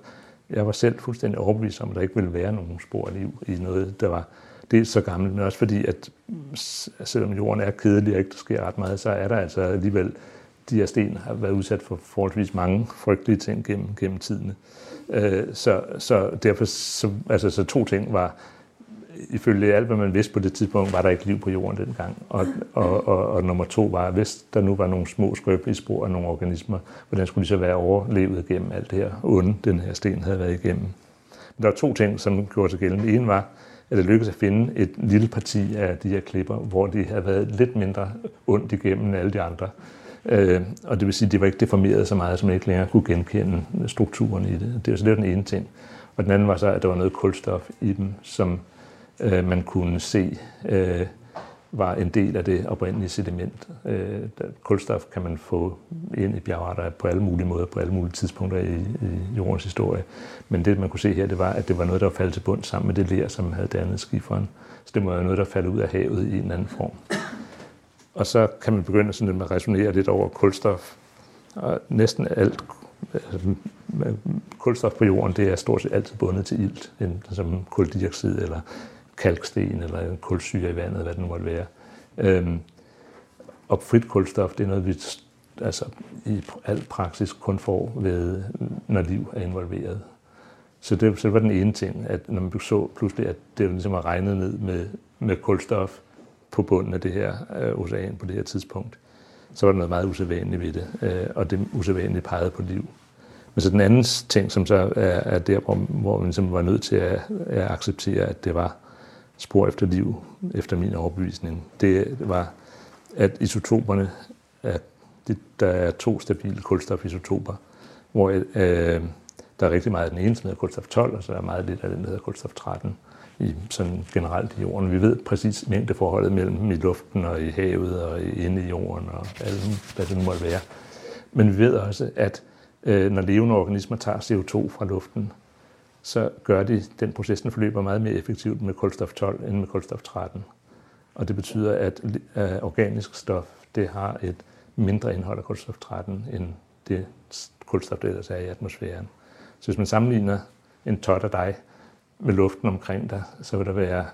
jeg var selv fuldstændig overbevist om, at der ikke ville være nogen spor af liv i noget, der var dels så gammelt, men også fordi, at selvom jorden er kedelig og ikke der sker ret meget, så er der altså alligevel, de her sten har været udsat for forholdsvis mange frygtelige ting gennem, gennem tiden. Øh, Så, så derfor, så, altså, så to ting var, ifølge alt, hvad man vidste på det tidspunkt, var der ikke liv på jorden dengang. Og, og, og, og nummer to var, hvis der nu var nogle små skrøbelige spor af nogle organismer, hvordan skulle de så være overlevet gennem alt det her onde, den her sten havde været igennem. Men der var to ting, som gjorde sig gældende. En ene var, at det lykkedes at finde et lille parti af de her klipper, hvor de havde været lidt mindre ondt igennem end alle de andre. Øh, og det vil sige, at det var ikke deformeret så meget, som man ikke længere kunne genkende strukturen i det. Det var så det var den ene ting. Og den anden var så, at der var noget kulstof i dem, som øh, man kunne se øh, var en del af det oprindelige sediment. Øh, kulstof kan man få ind i bjergarter på alle mulige måder, på alle mulige tidspunkter i, i jordens historie. Men det, man kunne se her, det var, at det var noget, der var faldet til bund sammen med det ler, som havde dannet skiferen. Så det må være noget, der faldt ud af havet i en eller anden form. Og så kan man begynde sådan at resonere lidt over kulstof. Og næsten alt altså, kulstof på jorden, det er stort set altid bundet til ilt, enten som koldioxid eller kalksten eller kulsyre i vandet, hvad det nu måtte være. Øhm, og frit kulstof, det er noget, vi altså, i al praksis kun får, ved, når liv er involveret. Så det, så det var den ene ting, at når man så pludselig, at det ligesom var regnet ned med, med kulstof på bunden af det her øh, ocean på det her tidspunkt, så var der noget meget usædvanligt ved det, øh, og det usædvanlige pegede på liv. Men så den anden ting, som så er, er der, hvor, hvor man ligesom var nødt til at, at acceptere, at det var spor efter liv, efter min overbevisning, det var, at isotoperne, at det, der er to stabile kulstofisotoper, hvor øh, der er rigtig meget af den ene, som hedder kulstof 12, og så er der meget lidt af den, der hedder kulstof 13 i, sådan generelt i jorden. Vi ved præcis mængdeforholdet mellem i luften og i havet og inde i jorden og alt, hvad det nu måtte være. Men vi ved også, at øh, når levende organismer tager CO2 fra luften, så gør de, den proces den forløber meget mere effektivt med kulstof 12 end med kulstof 13. Og det betyder, at øh, organisk stof det har et mindre indhold af kulstof 13 end det kulstof, der ellers er i atmosfæren. Så hvis man sammenligner en tot af dig med luften omkring dig, så vil der være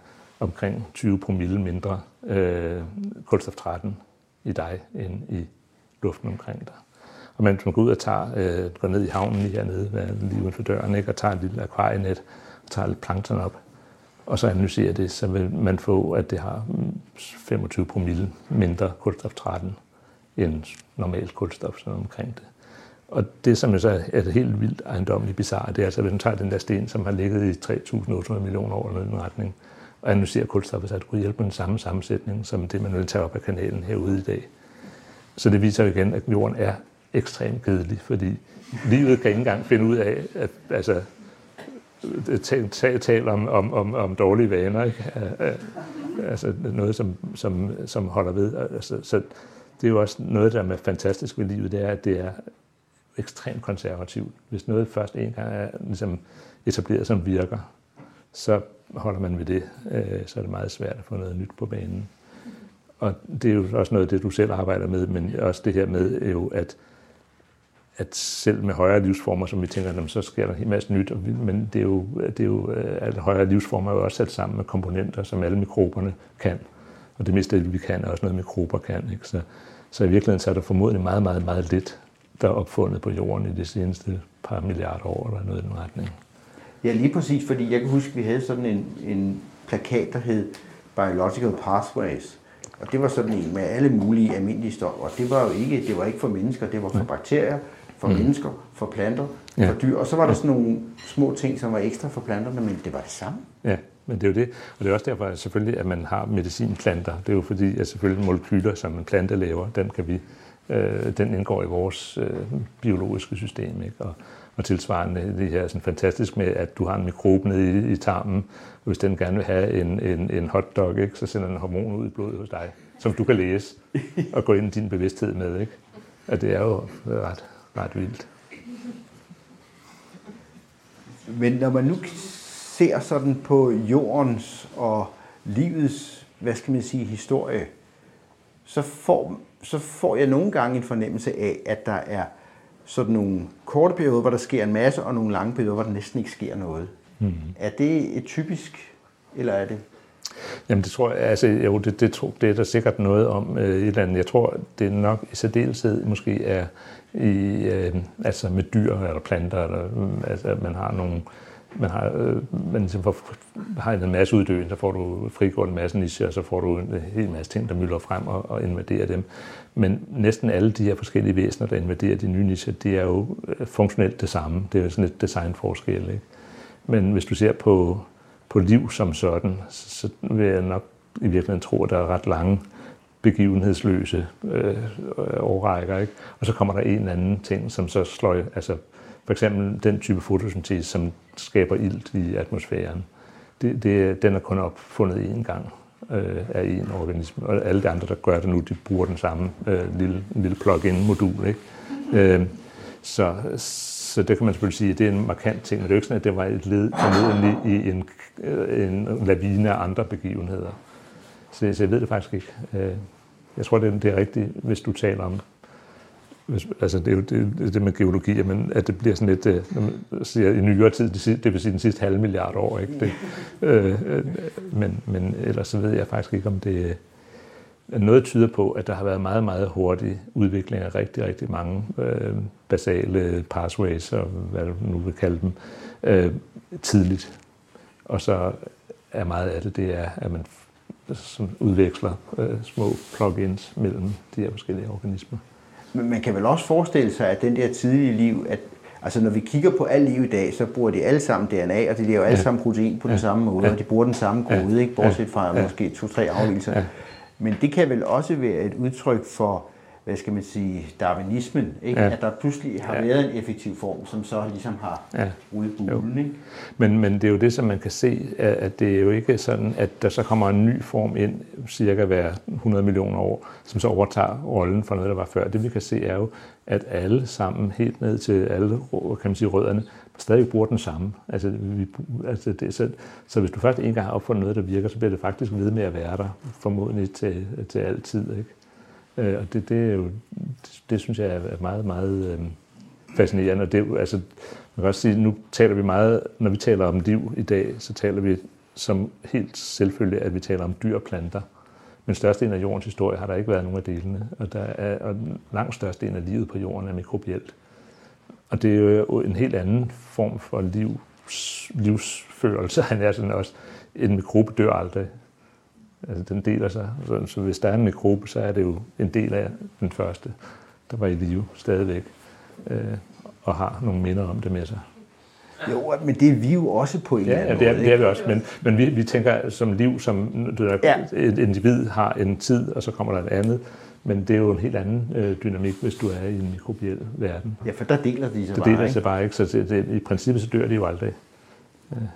omkring 20 promille mindre øh, kulstof 13 i dig end i luften omkring dig. Og man, man går ud og tager, øh, går ned i havnen lige hernede, lige uden for døren, ikke? og tager et lille akvarienet, og tager lidt plankton op, og så analyserer det, så vil man få, at det har 25 promille mindre kulstof 13 end normalt kulstof sådan omkring det. Og det, som jo så er det helt vildt ejendommeligt bizarre, det er altså, at man tager den der sten, som har ligget i 3.800 millioner år eller den retning, og analyserer kulstoffet, så det kunne hjælpe med den samme sammensætning, som det, man vil tage op af kanalen herude i dag. Så det viser jo igen, at jorden er ekstremt kedelig, fordi livet kan ikke engang finde ud af, at altså, tale tal om, om, om, om dårlige vaner, ikke? altså noget, som, som, som holder ved. Altså, så det er jo også noget, der er fantastisk ved livet, det er, at det er ekstremt konservativt. Hvis noget først en gang er ligesom etableret, som virker, så holder man ved det. Øh, så er det meget svært at få noget nyt på banen. Og det er jo også noget af det, du selv arbejder med, men også det her med, jo, at, at selv med højere livsformer, som vi tænker, så sker der en hel masse nyt, men det er jo, det er jo øh, at højere livsformer er jo også sat sammen med komponenter, som alle mikroberne kan. Og det meste af det, vi kan, er også noget, mikrober kan. Ikke? Så, så i virkeligheden så er der formodentlig meget, meget, meget lidt, der er opfundet på jorden i de seneste par milliarder år, eller noget i den retning. Ja, lige præcis, fordi jeg kan huske, at vi havde sådan en, en plakat, der hed Biological Pathways. Og det var sådan en med alle mulige almindelige stoffer. Og det var jo ikke, det var ikke for mennesker, det var for bakterier, for mm. mennesker, for planter, ja. for dyr. Og så var der sådan nogle små ting, som var ekstra for planterne, men det var det samme. Ja, men det er jo det. Og det er også derfor selvfølgelig, at man har medicinplanter. Det er jo fordi, at selvfølgelig molekyler, som en plante laver, den kan vi øh, den indgår i vores øh, biologiske system. Ikke? Og, og tilsvarende det her sådan fantastisk med, at du har en mikrobe nede i, i tarmen, og hvis den gerne vil have en, en, en hotdog, ikke, så sender den hormon ud i blodet hos dig, som du kan læse og gå ind i din bevidsthed med. Ikke? Og det er jo ret, ret vildt. Men når man nu ser sådan på jordens og livets, hvad skal man sige, historie, så får, så får jeg nogle gange en fornemmelse af, at der er sådan nogle korte perioder, hvor der sker en masse, og nogle lange perioder, hvor der næsten ikke sker noget. Mm. Er det et typisk, eller er det? Jamen det tror jeg, altså jo, det, det, tror, det er der sikkert noget om øh, et eller andet. Jeg tror, det er nok i særdeleshed måske er i, øh, altså med dyr eller planter, eller, altså at man har nogle, man har, øh, man ligesom får, har en masse uddøen, så får du frigjort en masse niche, og så får du en hel masse ting, der mylder frem og, og invaderer dem. Men næsten alle de her forskellige væsener, der invaderer de nye nicher, det er jo øh, funktionelt det samme. Det er jo sådan et designforskel. Ikke? Men hvis du ser på, på liv som sådan, så vil jeg nok i virkeligheden tro, at der er ret lange begivenhedsløse øh, øh, årrækker. Ikke? Og så kommer der en eller anden ting, som så slår, altså for eksempel den type fotosyntese, som skaber ilt i atmosfæren. Det, det, den er kun opfundet én gang. øh, af en organisme, og alle de andre, der gør det nu, de bruger den samme øh, lille, lille plug-in-modul. Ikke? Øh, så, så det kan man selvfølgelig sige, at det er en markant ting, men det er jo ikke sådan, at det var et led formodentlig i en, øh, en lavine af andre begivenheder. Så, så jeg ved det faktisk ikke. Øh, jeg tror, det er, det rigtigt, hvis du taler om hvis, altså det er jo det, det med geologi, men at det bliver sådan lidt, øh, når man siger i nyere tid, det vil sige den sidste halve milliard år, ikke? Det, øh, øh men, men ellers så ved jeg faktisk ikke, om det øh, noget tyder på, at der har været meget, meget hurtig udvikling af rigtig, rigtig mange øh, basale pathways, og hvad du nu vil kalde dem, øh, tidligt. Og så er meget af det, det er, at man udveksler øh, små plugins mellem de her forskellige organismer. Men man kan vel også forestille sig, at den der tidlige liv, at altså når vi kigger på alt liv i dag, så bruger de alle sammen DNA, og de laver alle sammen protein på den samme måde, og de bruger den samme kode, ikke? bortset fra måske to-tre afvielser. Men det kan vel også være et udtryk for hvad skal man sige, darwinismen, ikke? Ja. at der pludselig har ja. været en effektiv form, som så ligesom har ja. bulen. Ikke? Men, men det er jo det, som man kan se, at det er jo ikke sådan, at der så kommer en ny form ind, cirka hver 100 millioner år, som så overtager rollen for noget, der var før. Det vi kan se er jo, at alle sammen, helt ned til alle kan man sige, rødderne, stadig bruger den samme. Altså, vi, altså det, så, så hvis du først en gang har opfundet noget, der virker, så bliver det faktisk ved med at være der, formodentlig til, til altid. Ikke? Øh, og det, det, er jo, det, det synes jeg er meget, meget øh, fascinerende. Og det, altså, man kan også sige, nu taler vi meget, når vi taler om liv i dag, så taler vi som helt selvfølgelig, at vi taler om dyr og planter. Men størstedelen af jordens historie har der ikke været nogen af delene, og, der er, og langt størstedelen af livet på jorden er mikrobielt. Og det er jo en helt anden form for livs, livsførelse, han er sådan også. En mikrobe dør aldrig. Altså, den deler sig. Så, så hvis der er en mikrobe, så er det jo en del af den første, der var i live stadigvæk, øh, og har nogle minder om det med sig. Jo, men det er vi jo også på en ja, eller anden ja, det er, måde. det er vi også, men, men vi, vi tænker som liv, som du ved, ja. et individ har en tid, og så kommer der et andet. Men det er jo en helt anden øh, dynamik, hvis du er i en mikrobiel verden. Ja, for der deler de sig det bare, deler sig bare ikke, så det, det, i princippet så dør de jo aldrig.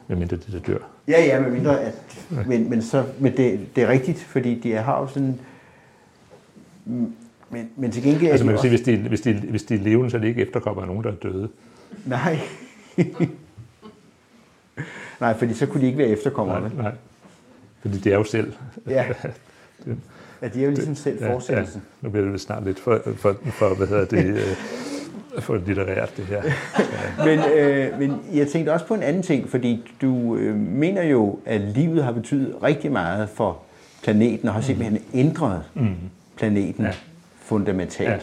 Ja, mindre det der dør. Ja, ja, med mindre at, men, men, så, men det, det er rigtigt, fordi de har jo sådan, men, men til gengæld... Altså man kan sige, hvis de, hvis, de, hvis de er levende, så er det ikke efterkommer nogen, der er døde. Nej. nej, fordi så kunne de ikke være efterkommerne. Nej, nej. Fordi de er jo selv. Ja. Ja, de er jo ligesom selv fortsættelsen. Ja, ja. Nu bliver det snart lidt for, for, for hvad hedder det, øh, for litterært, det her. Men, øh, men jeg tænkte også på en anden ting, fordi du øh, mener jo, at livet har betydet rigtig meget for planeten, og har simpelthen mm. ændret mm. planeten ja. fundamentalt. Ja.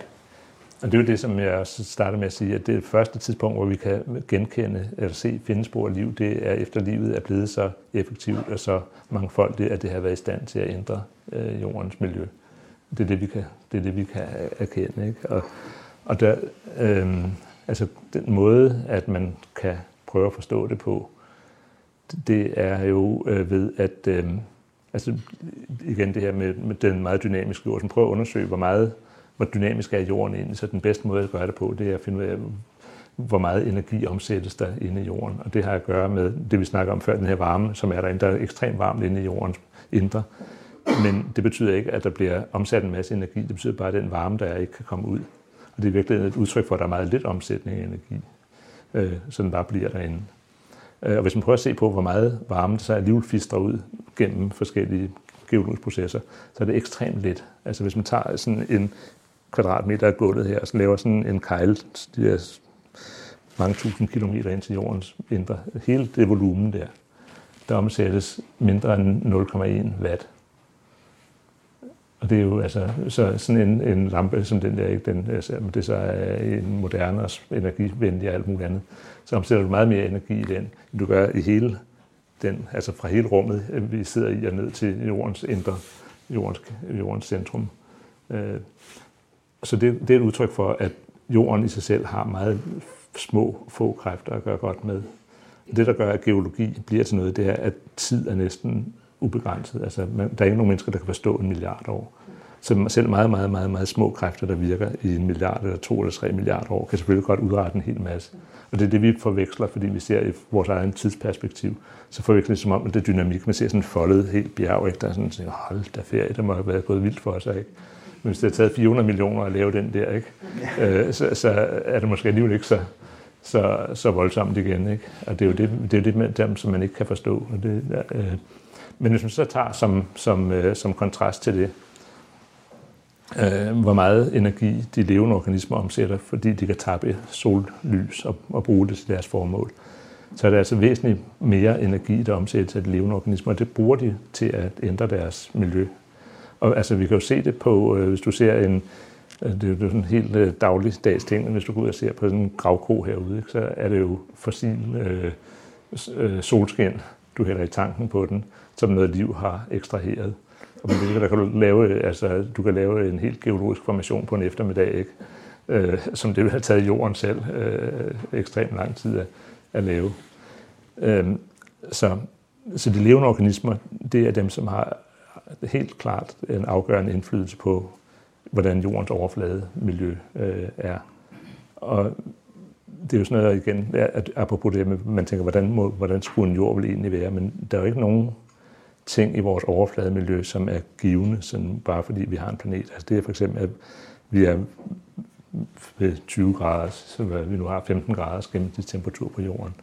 Og det er jo det, som jeg også starter med at sige, at det første tidspunkt, hvor vi kan genkende eller se finde spor af liv, det er efter livet er blevet så effektivt og så mangfoldigt, at det har været i stand til at ændre øh, jordens miljø. Det er det, vi kan, det er det, vi kan erkende. Ikke? Og, og der, øh, altså den måde, at man kan prøve at forstå det på, det er jo øh, ved at, øh, altså igen det her med, med den meget dynamiske jord, som prøver at undersøge, hvor meget, hvor dynamisk er jorden egentlig, så den bedste måde at gøre det på, det er at finde ud af, hvor meget energi omsættes der inde i jorden. Og det har at gøre med det, vi snakker om før, den her varme, som er derinde. Der er ekstremt varmt inde i jordens indre. Men det betyder ikke, at der bliver omsat en masse energi. Det betyder bare, at den varme, der er, ikke kan komme ud. Og det er virkelig et udtryk for, at der er meget lidt omsætning af energi, øh, så den bare bliver derinde. Øh, og hvis man prøver at se på, hvor meget varme der så alligevel fister ud gennem forskellige geologiske processer, så er det ekstremt lidt. Altså hvis man tager sådan en kvadratmeter af gulvet her, og så laver sådan en kejl, de der mange tusind kilometer ind til jordens indre, hele det volumen der, der omsættes mindre end 0,1 watt og det er jo altså, så sådan en, en lampe som den der, ikke, den, altså, det så er en moderne og energivenlig og alt muligt andet, så omsætter du meget mere energi i den, end du gør i hele den, altså fra hele rummet, øh, vi sidder i og ned til jordens indre, jordens, jordens centrum. Øh, så det, det er et udtryk for, at jorden i sig selv har meget små, få kræfter at gøre godt med. Det, der gør, at geologi bliver til noget, det er, at tid er næsten ubegrænset. Altså, man, der er ikke nogen mennesker, der kan forstå en milliard år. Så selv meget, meget, meget, meget små kræfter, der virker i en milliard eller to eller tre milliarder år, kan selvfølgelig godt udrette en hel masse. Og det er det, vi forveksler, fordi vi ser i vores egen tidsperspektiv, så forveksler det som om, at det er dynamik. Man ser sådan en foldet helt bjerg, ikke? der er sådan, at hold da ferie, der må have været gået vildt for sig. Ikke? Men hvis det har taget 400 millioner at lave den der, ikke? Øh, så, så er det måske alligevel ikke så, så, så voldsomt igen. Ikke? Og det er jo det, det, er det med dem, som man ikke kan forstå. Og det, øh, men hvis man så tager som, som, øh, som kontrast til det, øh, hvor meget energi de levende organismer omsætter, fordi de kan tappe sollys og, og bruge det til deres formål, så er det altså væsentligt mere energi, der omsættes af de levende organismer, og det bruger de til at ændre deres miljø. Og altså, vi kan jo se det på, øh, hvis du ser en, øh, det er jo sådan en helt øh, dagligdags ting, hvis du går ud og ser på sådan en gravko herude, ikke, så er det jo fossil øh, øh, solskin, du hælder i tanken på den, som noget liv har ekstraheret. Og med det der kan du lave, altså, du kan lave en helt geologisk formation på en eftermiddag, ikke? Øh, som det vil have taget jorden selv øh, ekstremt lang tid at, at lave. Øh, så, så de levende organismer, det er dem, som har helt klart en afgørende indflydelse på, hvordan jordens overflade miljø øh, er. Og det er jo sådan noget igen, at apropos det man tænker, hvordan, må, hvordan skulle en jord vel egentlig være, men der er jo ikke nogen ting i vores overflademiljø, som er givende, sådan bare fordi vi har en planet. Altså det er for eksempel, at vi er ved 20 grader, så vi nu har 15 graders gennemsnitstemperatur på jorden.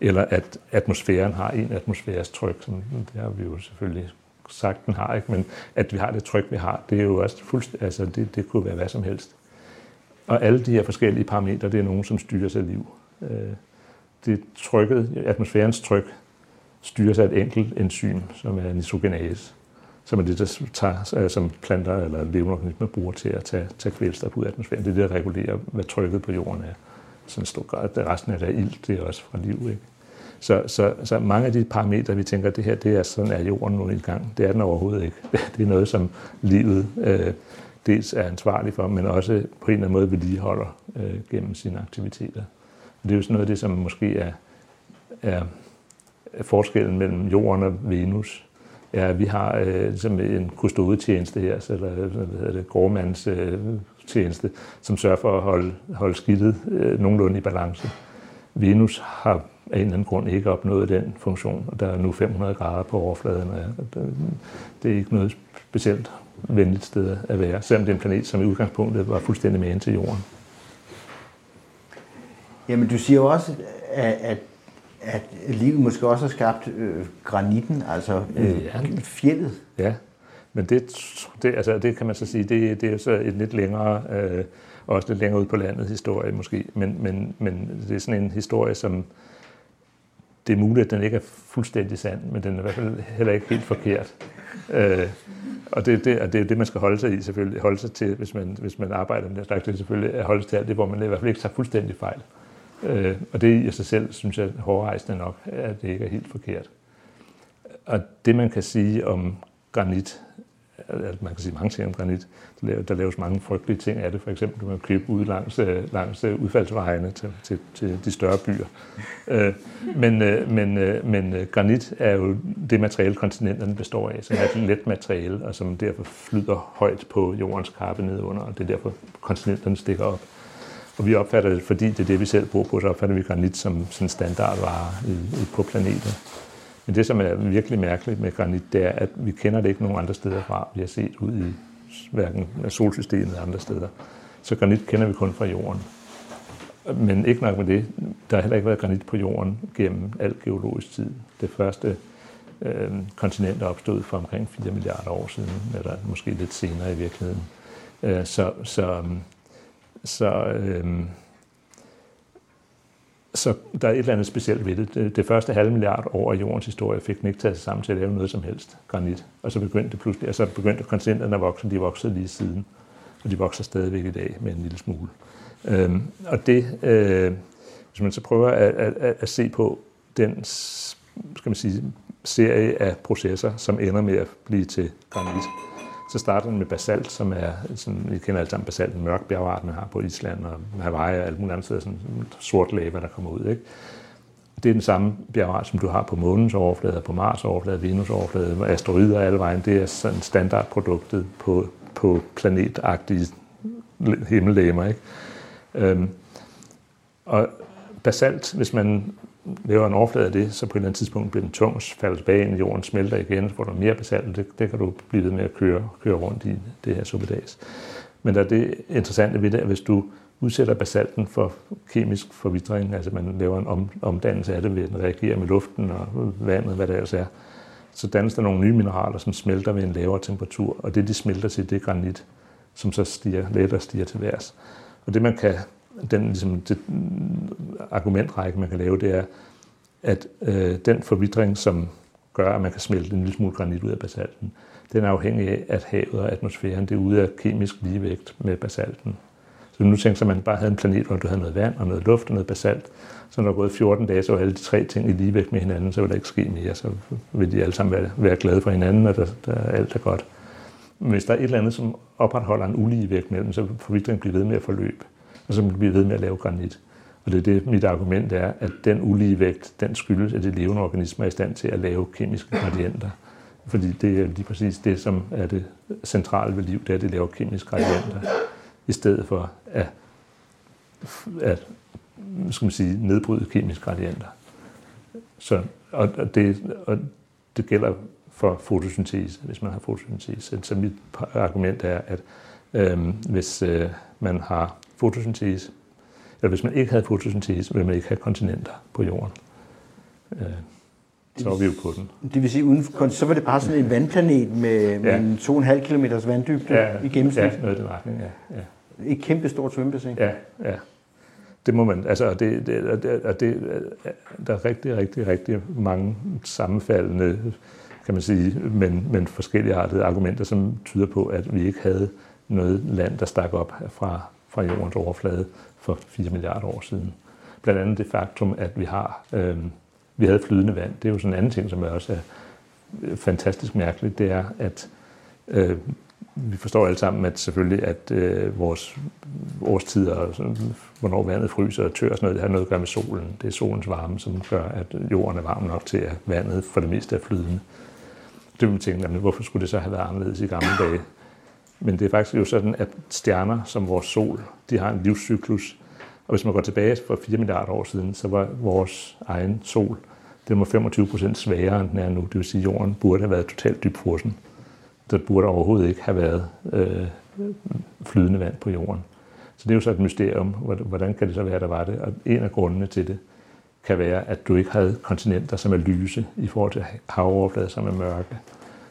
Eller at atmosfæren har en atmosfæres tryk, som det har vi jo selvfølgelig sagt, den har, ikke? men at vi har det tryk, vi har, det er jo også fuldstændig, altså det, det kunne være hvad som helst. Og alle de her forskellige parametre, det er nogen, som styrer sig liv. Øh, det trykket, atmosfærens tryk, styres af et enkelt enzym, som er nitrogenase, som er det, der tager, øh, som planter eller levende organismer bruger til at tage, tage kvælstof ud af atmosfæren. Det er det, der regulerer, hvad trykket på jorden er. Sådan stor grad. Resten af det er ild, det er også fra liv. Ikke? Så, så, så mange af de parametre, vi tænker, det her, det er sådan, er jorden nu i gang. Det er den overhovedet ikke. Det er noget, som livet øh, dels er ansvarlig for, men også på en eller anden måde vedligeholder øh, gennem sine aktiviteter. Og det er jo sådan noget af det, som måske er, er forskellen mellem jorden og Venus. Ja, vi har øh, ligesom en kustodetjeneste her, eller øh, hvad hedder det, gårdmands øh, tjeneste, som sørger for at holde, holde skidtet øh, nogenlunde i balance. Venus har af en eller anden grund ikke opnået den funktion, og der er nu 500 grader på overfladen. Og det er ikke noget specielt venligt sted at være, selvom det er en planet, som i udgangspunktet var fuldstændig med ind til jorden. Jamen, du siger jo også, at, at, livet måske også har skabt øh, granitten, altså øh, ja. fjellet. Ja, men det, det, altså, det kan man så sige, det, det er så et lidt længere, øh, også lidt længere ud på landet historie måske, men, men, men det er sådan en historie, som det er muligt, at den ikke er fuldstændig sand, men den er i hvert fald heller ikke helt forkert. Øh, og det, det, og det er det, man skal holde sig i, selvfølgelig. Holde sig til, hvis man, hvis man arbejder med det slags, det er selvfølgelig at holde sig til alt det, hvor man i hvert fald ikke tager fuldstændig fejl. Øh, og det i sig selv, synes jeg, hårdrejsende nok, at det ikke er helt forkert. Og det, man kan sige om granit, at man kan sige mange ting om granit. Der, laves, der laves mange frygtelige ting af det. For eksempel kan man købe ud langs, øh, langs øh, udfaldsvejene til, til, til de større byer. Øh, men, øh, men, men granit er jo det materiale, kontinenterne består af, som er et let materiale, og som derfor flyder højt på jordens kappe nedunder, og det er derfor, kontinenterne stikker op. Og vi opfatter det, fordi det er det, vi selv bor på, så opfatter vi granit som sådan standardvare i, i, på planeten. Men det, som er virkelig mærkeligt med granit, det er, at vi kender det ikke nogen andre steder fra. Vi har set ud i hverken solsystemet eller andre steder. Så granit kender vi kun fra jorden. Men ikke nok med det, der har heller ikke været granit på jorden gennem al geologisk tid. Det første øh, kontinent er opstået for omkring 4 milliarder år siden, eller måske lidt senere i virkeligheden. Øh, så så, øh, så øh, så der er et eller andet specielt ved det. Det, det første halve milliard år af jordens historie fik den ikke taget sig sammen til at lave noget som helst granit. Og så begyndte det pludselig, så begyndte kontinenterne at vokse, de voksede lige siden. Og de vokser stadigvæk i dag med en lille smule. Øh, og det, øh, hvis man så prøver at, at, at se på den skal man sige, serie af processer, som ender med at blive til granit, så starter den med basalt, som er, sådan, vi kender alle sammen basalt, en mørk bjergart, man har på Island og Hawaii og alt muligt andet steder, sådan sort lava, der kommer ud. Ikke? Det er den samme bjergart, som du har på månens overflade, på Mars overflade, Venus overflade, asteroider alle vejen. Det er sådan standardproduktet på, på planetagtige himmellegemer. Ikke? Øhm, og basalt, hvis man laver en overflade af det, så på et eller andet tidspunkt bliver den tung, falder tilbage ind i jorden, smelter igen, så får du mere basalt, det, det kan du blive ved med at køre, køre rundt i det her suppedags. Men der er det interessante ved det, at hvis du udsætter basalten for kemisk forvitring, altså man laver en om, omdannelse af det ved at den reagerer med luften og vandet, hvad det ellers er, så dannes der nogle nye mineraler, som smelter ved en lavere temperatur, og det de smelter til, det er granit, som så stiger, lettere stiger til værs. Og det man kan, den ligesom, det argumentrække, man kan lave, det er, at øh, den forvitring, som gør, at man kan smelte en lille smule granit ud af basalten, den er afhængig af, at havet og atmosfæren det er ude af kemisk ligevægt med basalten. Så nu tænker man, at man bare havde en planet, hvor du havde noget vand og noget luft og noget basalt. Så når der er gået 14 dage, så var alle de tre ting i ligevægt med hinanden, så vil der ikke ske mere. Så vil de alle sammen være, være glade for hinanden, og der, der alt er godt. Men hvis der er et eller andet, som opretholder en ulige vægt mellem, så får forvitringen blive ved med at forløbe, og så bliver ved med at lave granit. Og det er det, mit argument er, at den ulige vægt, den skyldes, at de levende organismer er i stand til at lave kemiske gradienter. Fordi det er lige præcis det, som er det centrale ved liv, det er, at det laver kemiske gradienter, i stedet for at, at skal man sige, nedbryde kemiske gradienter. Så, og, det, og det gælder for fotosyntese, hvis man har fotosyntese. Så mit argument er, at øh, hvis øh, man har fotosyntese, eller hvis man ikke havde fotosyntese, ville man ikke have kontinenter på jorden. Øh, så var vi jo på den. Det vil sige, uden, så var det bare sådan en vandplanet med, med ja. en 2,5 km vanddybde ja, i gennemsnit? Ja, noget i den retning, ja. ja. Et kæmpe stort svømmebassin? Ja, ja. Det må man, altså, det, det, det, det, der er rigtig, rigtig, rigtig mange sammenfaldende, kan man sige, men, men forskellige artede argumenter, som tyder på, at vi ikke havde noget land, der stak op fra, fra jordens overflade for 4 milliarder år siden. Blandt andet det faktum, at vi har øh, vi havde flydende vand. Det er jo sådan en anden ting, som er også er øh, fantastisk mærkeligt, det er, at øh, vi forstår alle sammen, at selvfølgelig, at øh, vores årstider, og sådan, hvornår vandet fryser og tør og sådan noget, det har noget at gøre med solen. Det er solens varme, som gør, at jorden er varm nok til, at vandet for det meste er flydende. Det vil man tænke, jamen, hvorfor skulle det så have været anderledes i gamle dage? Men det er faktisk jo sådan, at stjerner som vores sol, de har en livscyklus, og hvis man går tilbage for 4 milliarder år siden, så var vores egen sol, den var 25 procent sværere, end den er nu. Det vil sige, at jorden burde have været totalt dybfrossen. Der burde overhovedet ikke have været øh, flydende vand på jorden. Så det er jo så et mysterium. Hvordan kan det så være, der var det? Og en af grundene til det kan være, at du ikke havde kontinenter, som er lyse i forhold til havoverflader, som er mørke.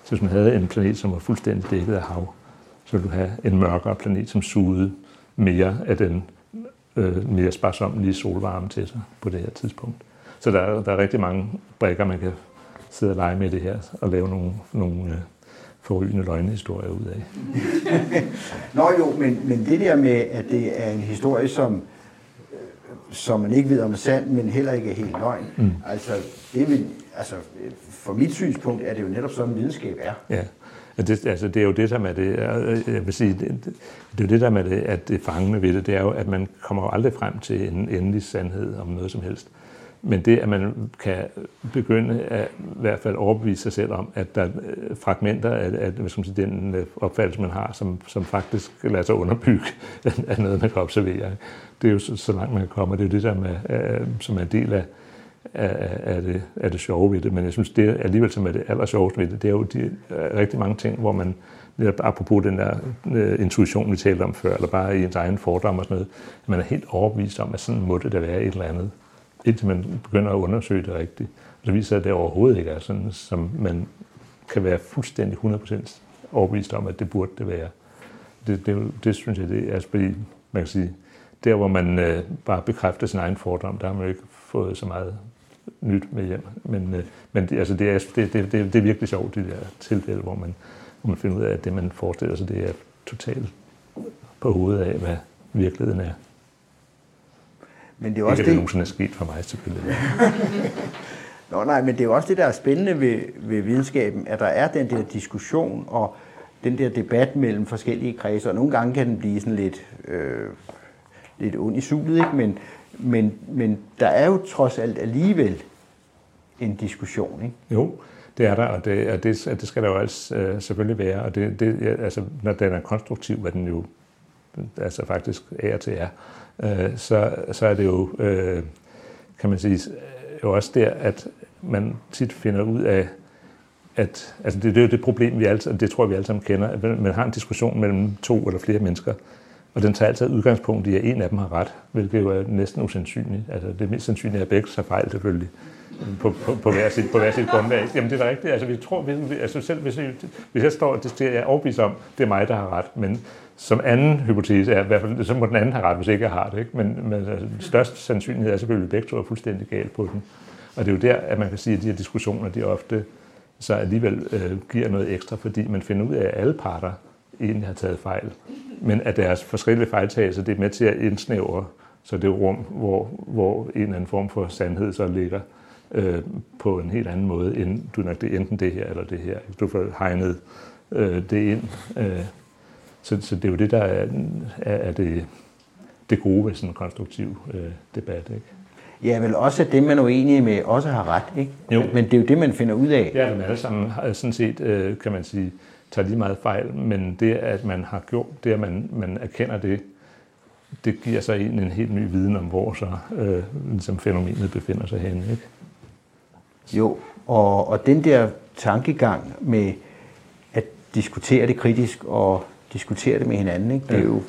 Så hvis man havde en planet, som var fuldstændig dækket af hav, så ville du have en mørkere planet, som sugede mere af den øh, mere sparsomlige solvarme til sig på det her tidspunkt. Så der er, der er rigtig mange brækker, man kan sidde og lege med det her og lave nogle, nogle øh, forrygende løgnehistorier ud af. Nå jo, men, men det der med, at det er en historie, som, som man ikke ved om er sand, men heller ikke er helt løgn. Mm. Altså, det vil, altså, for mit synspunkt er det jo netop sådan, videnskab er. Ja. Det, altså, det er jo det, der med det, øh, øh, jeg vil sige, det, det, det er jo det, der med det, at det fangende ved det, det er jo, at man kommer jo aldrig frem til en endelig sandhed om noget som helst. Men det, at man kan begynde at i hvert fald overbevise sig selv om, at der er øh, fragmenter af, af hvad skal man sige, den opfattelse, man har, som, som faktisk lader sig underbygge af noget, man kan observere. Det er jo så, så langt, man kan komme, og det er jo det, der med, som er en del af, er, er, det, er det sjove ved det. Men jeg synes, det alligevel, som er det aller sjoveste ved det, det er jo de, øh, rigtig mange ting, hvor man, apropos den der øh, intuition, vi talte om før, eller bare i ens egen fordom og sådan noget, at man er helt overbevist om, at sådan må det da være et eller andet, indtil man begynder at undersøge det rigtigt. Og så viser det, at det overhovedet ikke er sådan, som man kan være fuldstændig 100% overbevist om, at det burde det være. Det, det, det synes jeg, det er, altså, fordi man kan sige, der hvor man øh, bare bekræfter sin egen fordom, der har man jo ikke fået så meget nyt med hjem. Men, øh, men det, altså det, er, det, det, det, det er virkelig sjovt, de der tilfælde, hvor man, hvor man finder ud af, at det, man forestiller sig, det er totalt på hovedet af, hvad virkeligheden er. Men det er også ikke, det, det nogensinde er sket for mig, selvfølgelig. Nå nej, men det er jo også det, der er spændende ved, ved videnskaben, at der er den der diskussion og den der debat mellem forskellige kredse, og nogle gange kan den blive sådan lidt, øh, lidt ond i sulet, ikke? Men, men, men der er jo trods alt alligevel en diskussion, ikke? Jo, Det er der, og det, og det, det skal der jo altså øh, selvfølgelig være. Og det, det, altså, når den er konstruktiv, hvad den jo altså faktisk er til er, øh, så, så er det jo, øh, kan man sige, jo også der, at man tit finder ud af, at altså det, det er jo det problem, vi alle, det tror jeg, vi alle sammen kender, at man har en diskussion mellem to eller flere mennesker, og den tager altid udgangspunkt i, at en af dem har ret, hvilket jo er næsten usandsynligt. Altså det mest sandsynlige er, at begge tager fejl selvfølgelig på, på, på, hver sit, på hver sit grundlag. Jamen det er da rigtigt. Altså vi tror, vi, altså selv hvis, vi, hvis jeg står og det er overbevist om, det er mig, der har ret, men som anden hypotese er, i hvert fald, så må den anden have ret, hvis ikke jeg har det. Ikke? Men, men altså, størst sandsynlighed er selvfølgelig, at begge to er fuldstændig galt på den. Og det er jo der, at man kan sige, at de her diskussioner, de ofte så alligevel øh, giver noget ekstra, fordi man finder ud af, at alle parter egentlig har taget fejl. Men at deres forskellige fejltagelser, det er med til at indsnævre så det rum, hvor, hvor en eller anden form for sandhed så ligger øh, på en helt anden måde, end du nok det enten det her eller det her. Du får hegnet øh, det ind. Øh, så, så det er jo det, der er, er, er det, det gode ved sådan en konstruktiv øh, debat. Ikke? Ja, vel også at det, man er uenig med, også har ret, ikke? Jo. Men det er jo det, man finder ud af. Ja, men alle sammen sådan set, øh, kan man sige, tager lige meget fejl, men det, at man har gjort, det, at man, man erkender det, det giver sig en, en helt ny viden om, hvor så øh, ligesom fænomenet befinder sig henne. Ikke? Jo, og, og den der tankegang med at diskutere det kritisk og diskutere det med hinanden, ikke? Det, er Ja. jo,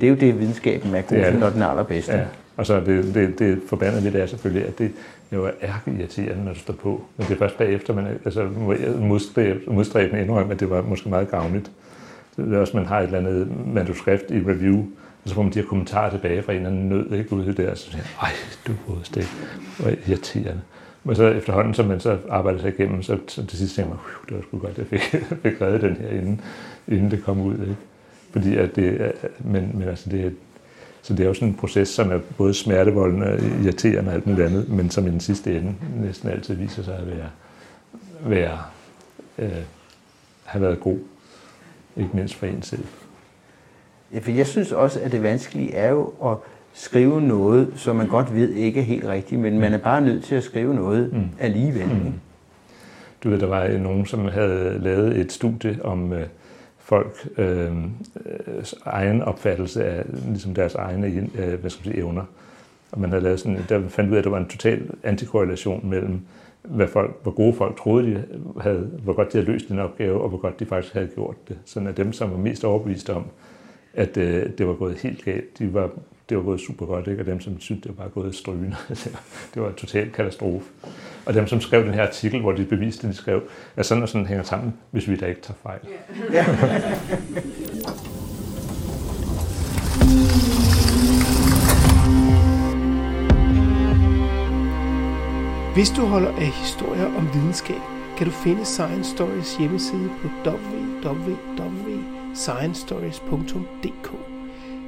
det er jo det, videnskaben er god til, når den er allerbedste. Ja, og så det, det, det forbandede ved det er selvfølgelig, at det jo er irriterende, når du står på. Men det er først bagefter, man altså, modstræbende indrømme, at det var måske meget gavnligt. Det er også, man har et eller andet manuskript i review, og så får man de her kommentarer tilbage fra en eller anden nød, ikke ude der, så siger jeg, ej, du er det hvor irriterende. Men så efterhånden, som man så arbejder sig igennem, så, så til sidst tænker man, det var sgu godt, jeg fik, fik reddet den her, inden, inden det kom ud. Ikke? Fordi at det, men, men altså det, er- så det er jo sådan en proces, som er både smertevoldende, og irriterende og alt muligt andet, men som i den sidste ende næsten altid viser sig at være, være øh, have været god. Ikke mindst for en selv. Ja, for jeg synes også, at det vanskelige er jo at skrive noget, som man godt ved ikke er helt rigtigt, men man er bare nødt til at skrive noget Mm. alligevel. Mm. Du ved, der var nogen, som havde lavet et studie om øh, folk øh, øh, egen opfattelse af ligesom deres egne øh, hvad skal man sige, evner. Og man havde lavet sådan, der fandt ud af, at der var en total antikorrelation mellem, hvad folk, hvor gode folk troede, de havde, hvor godt de havde løst den opgave, og hvor godt de faktisk havde gjort det. Sådan at dem, som var mest overbevist om, at øh, det var gået helt galt, de var, det var gået super godt, ikke? og dem, som syntes, det var bare gået strygende. det var en total katastrofe. Og dem, som skrev den her artikel, hvor de beviste, de skrev, at sådan og sådan hænger sammen, hvis vi da ikke tager fejl. Hvis du holder af historier om videnskab, kan du finde Science Stories hjemmeside på www.sciencestories.dk.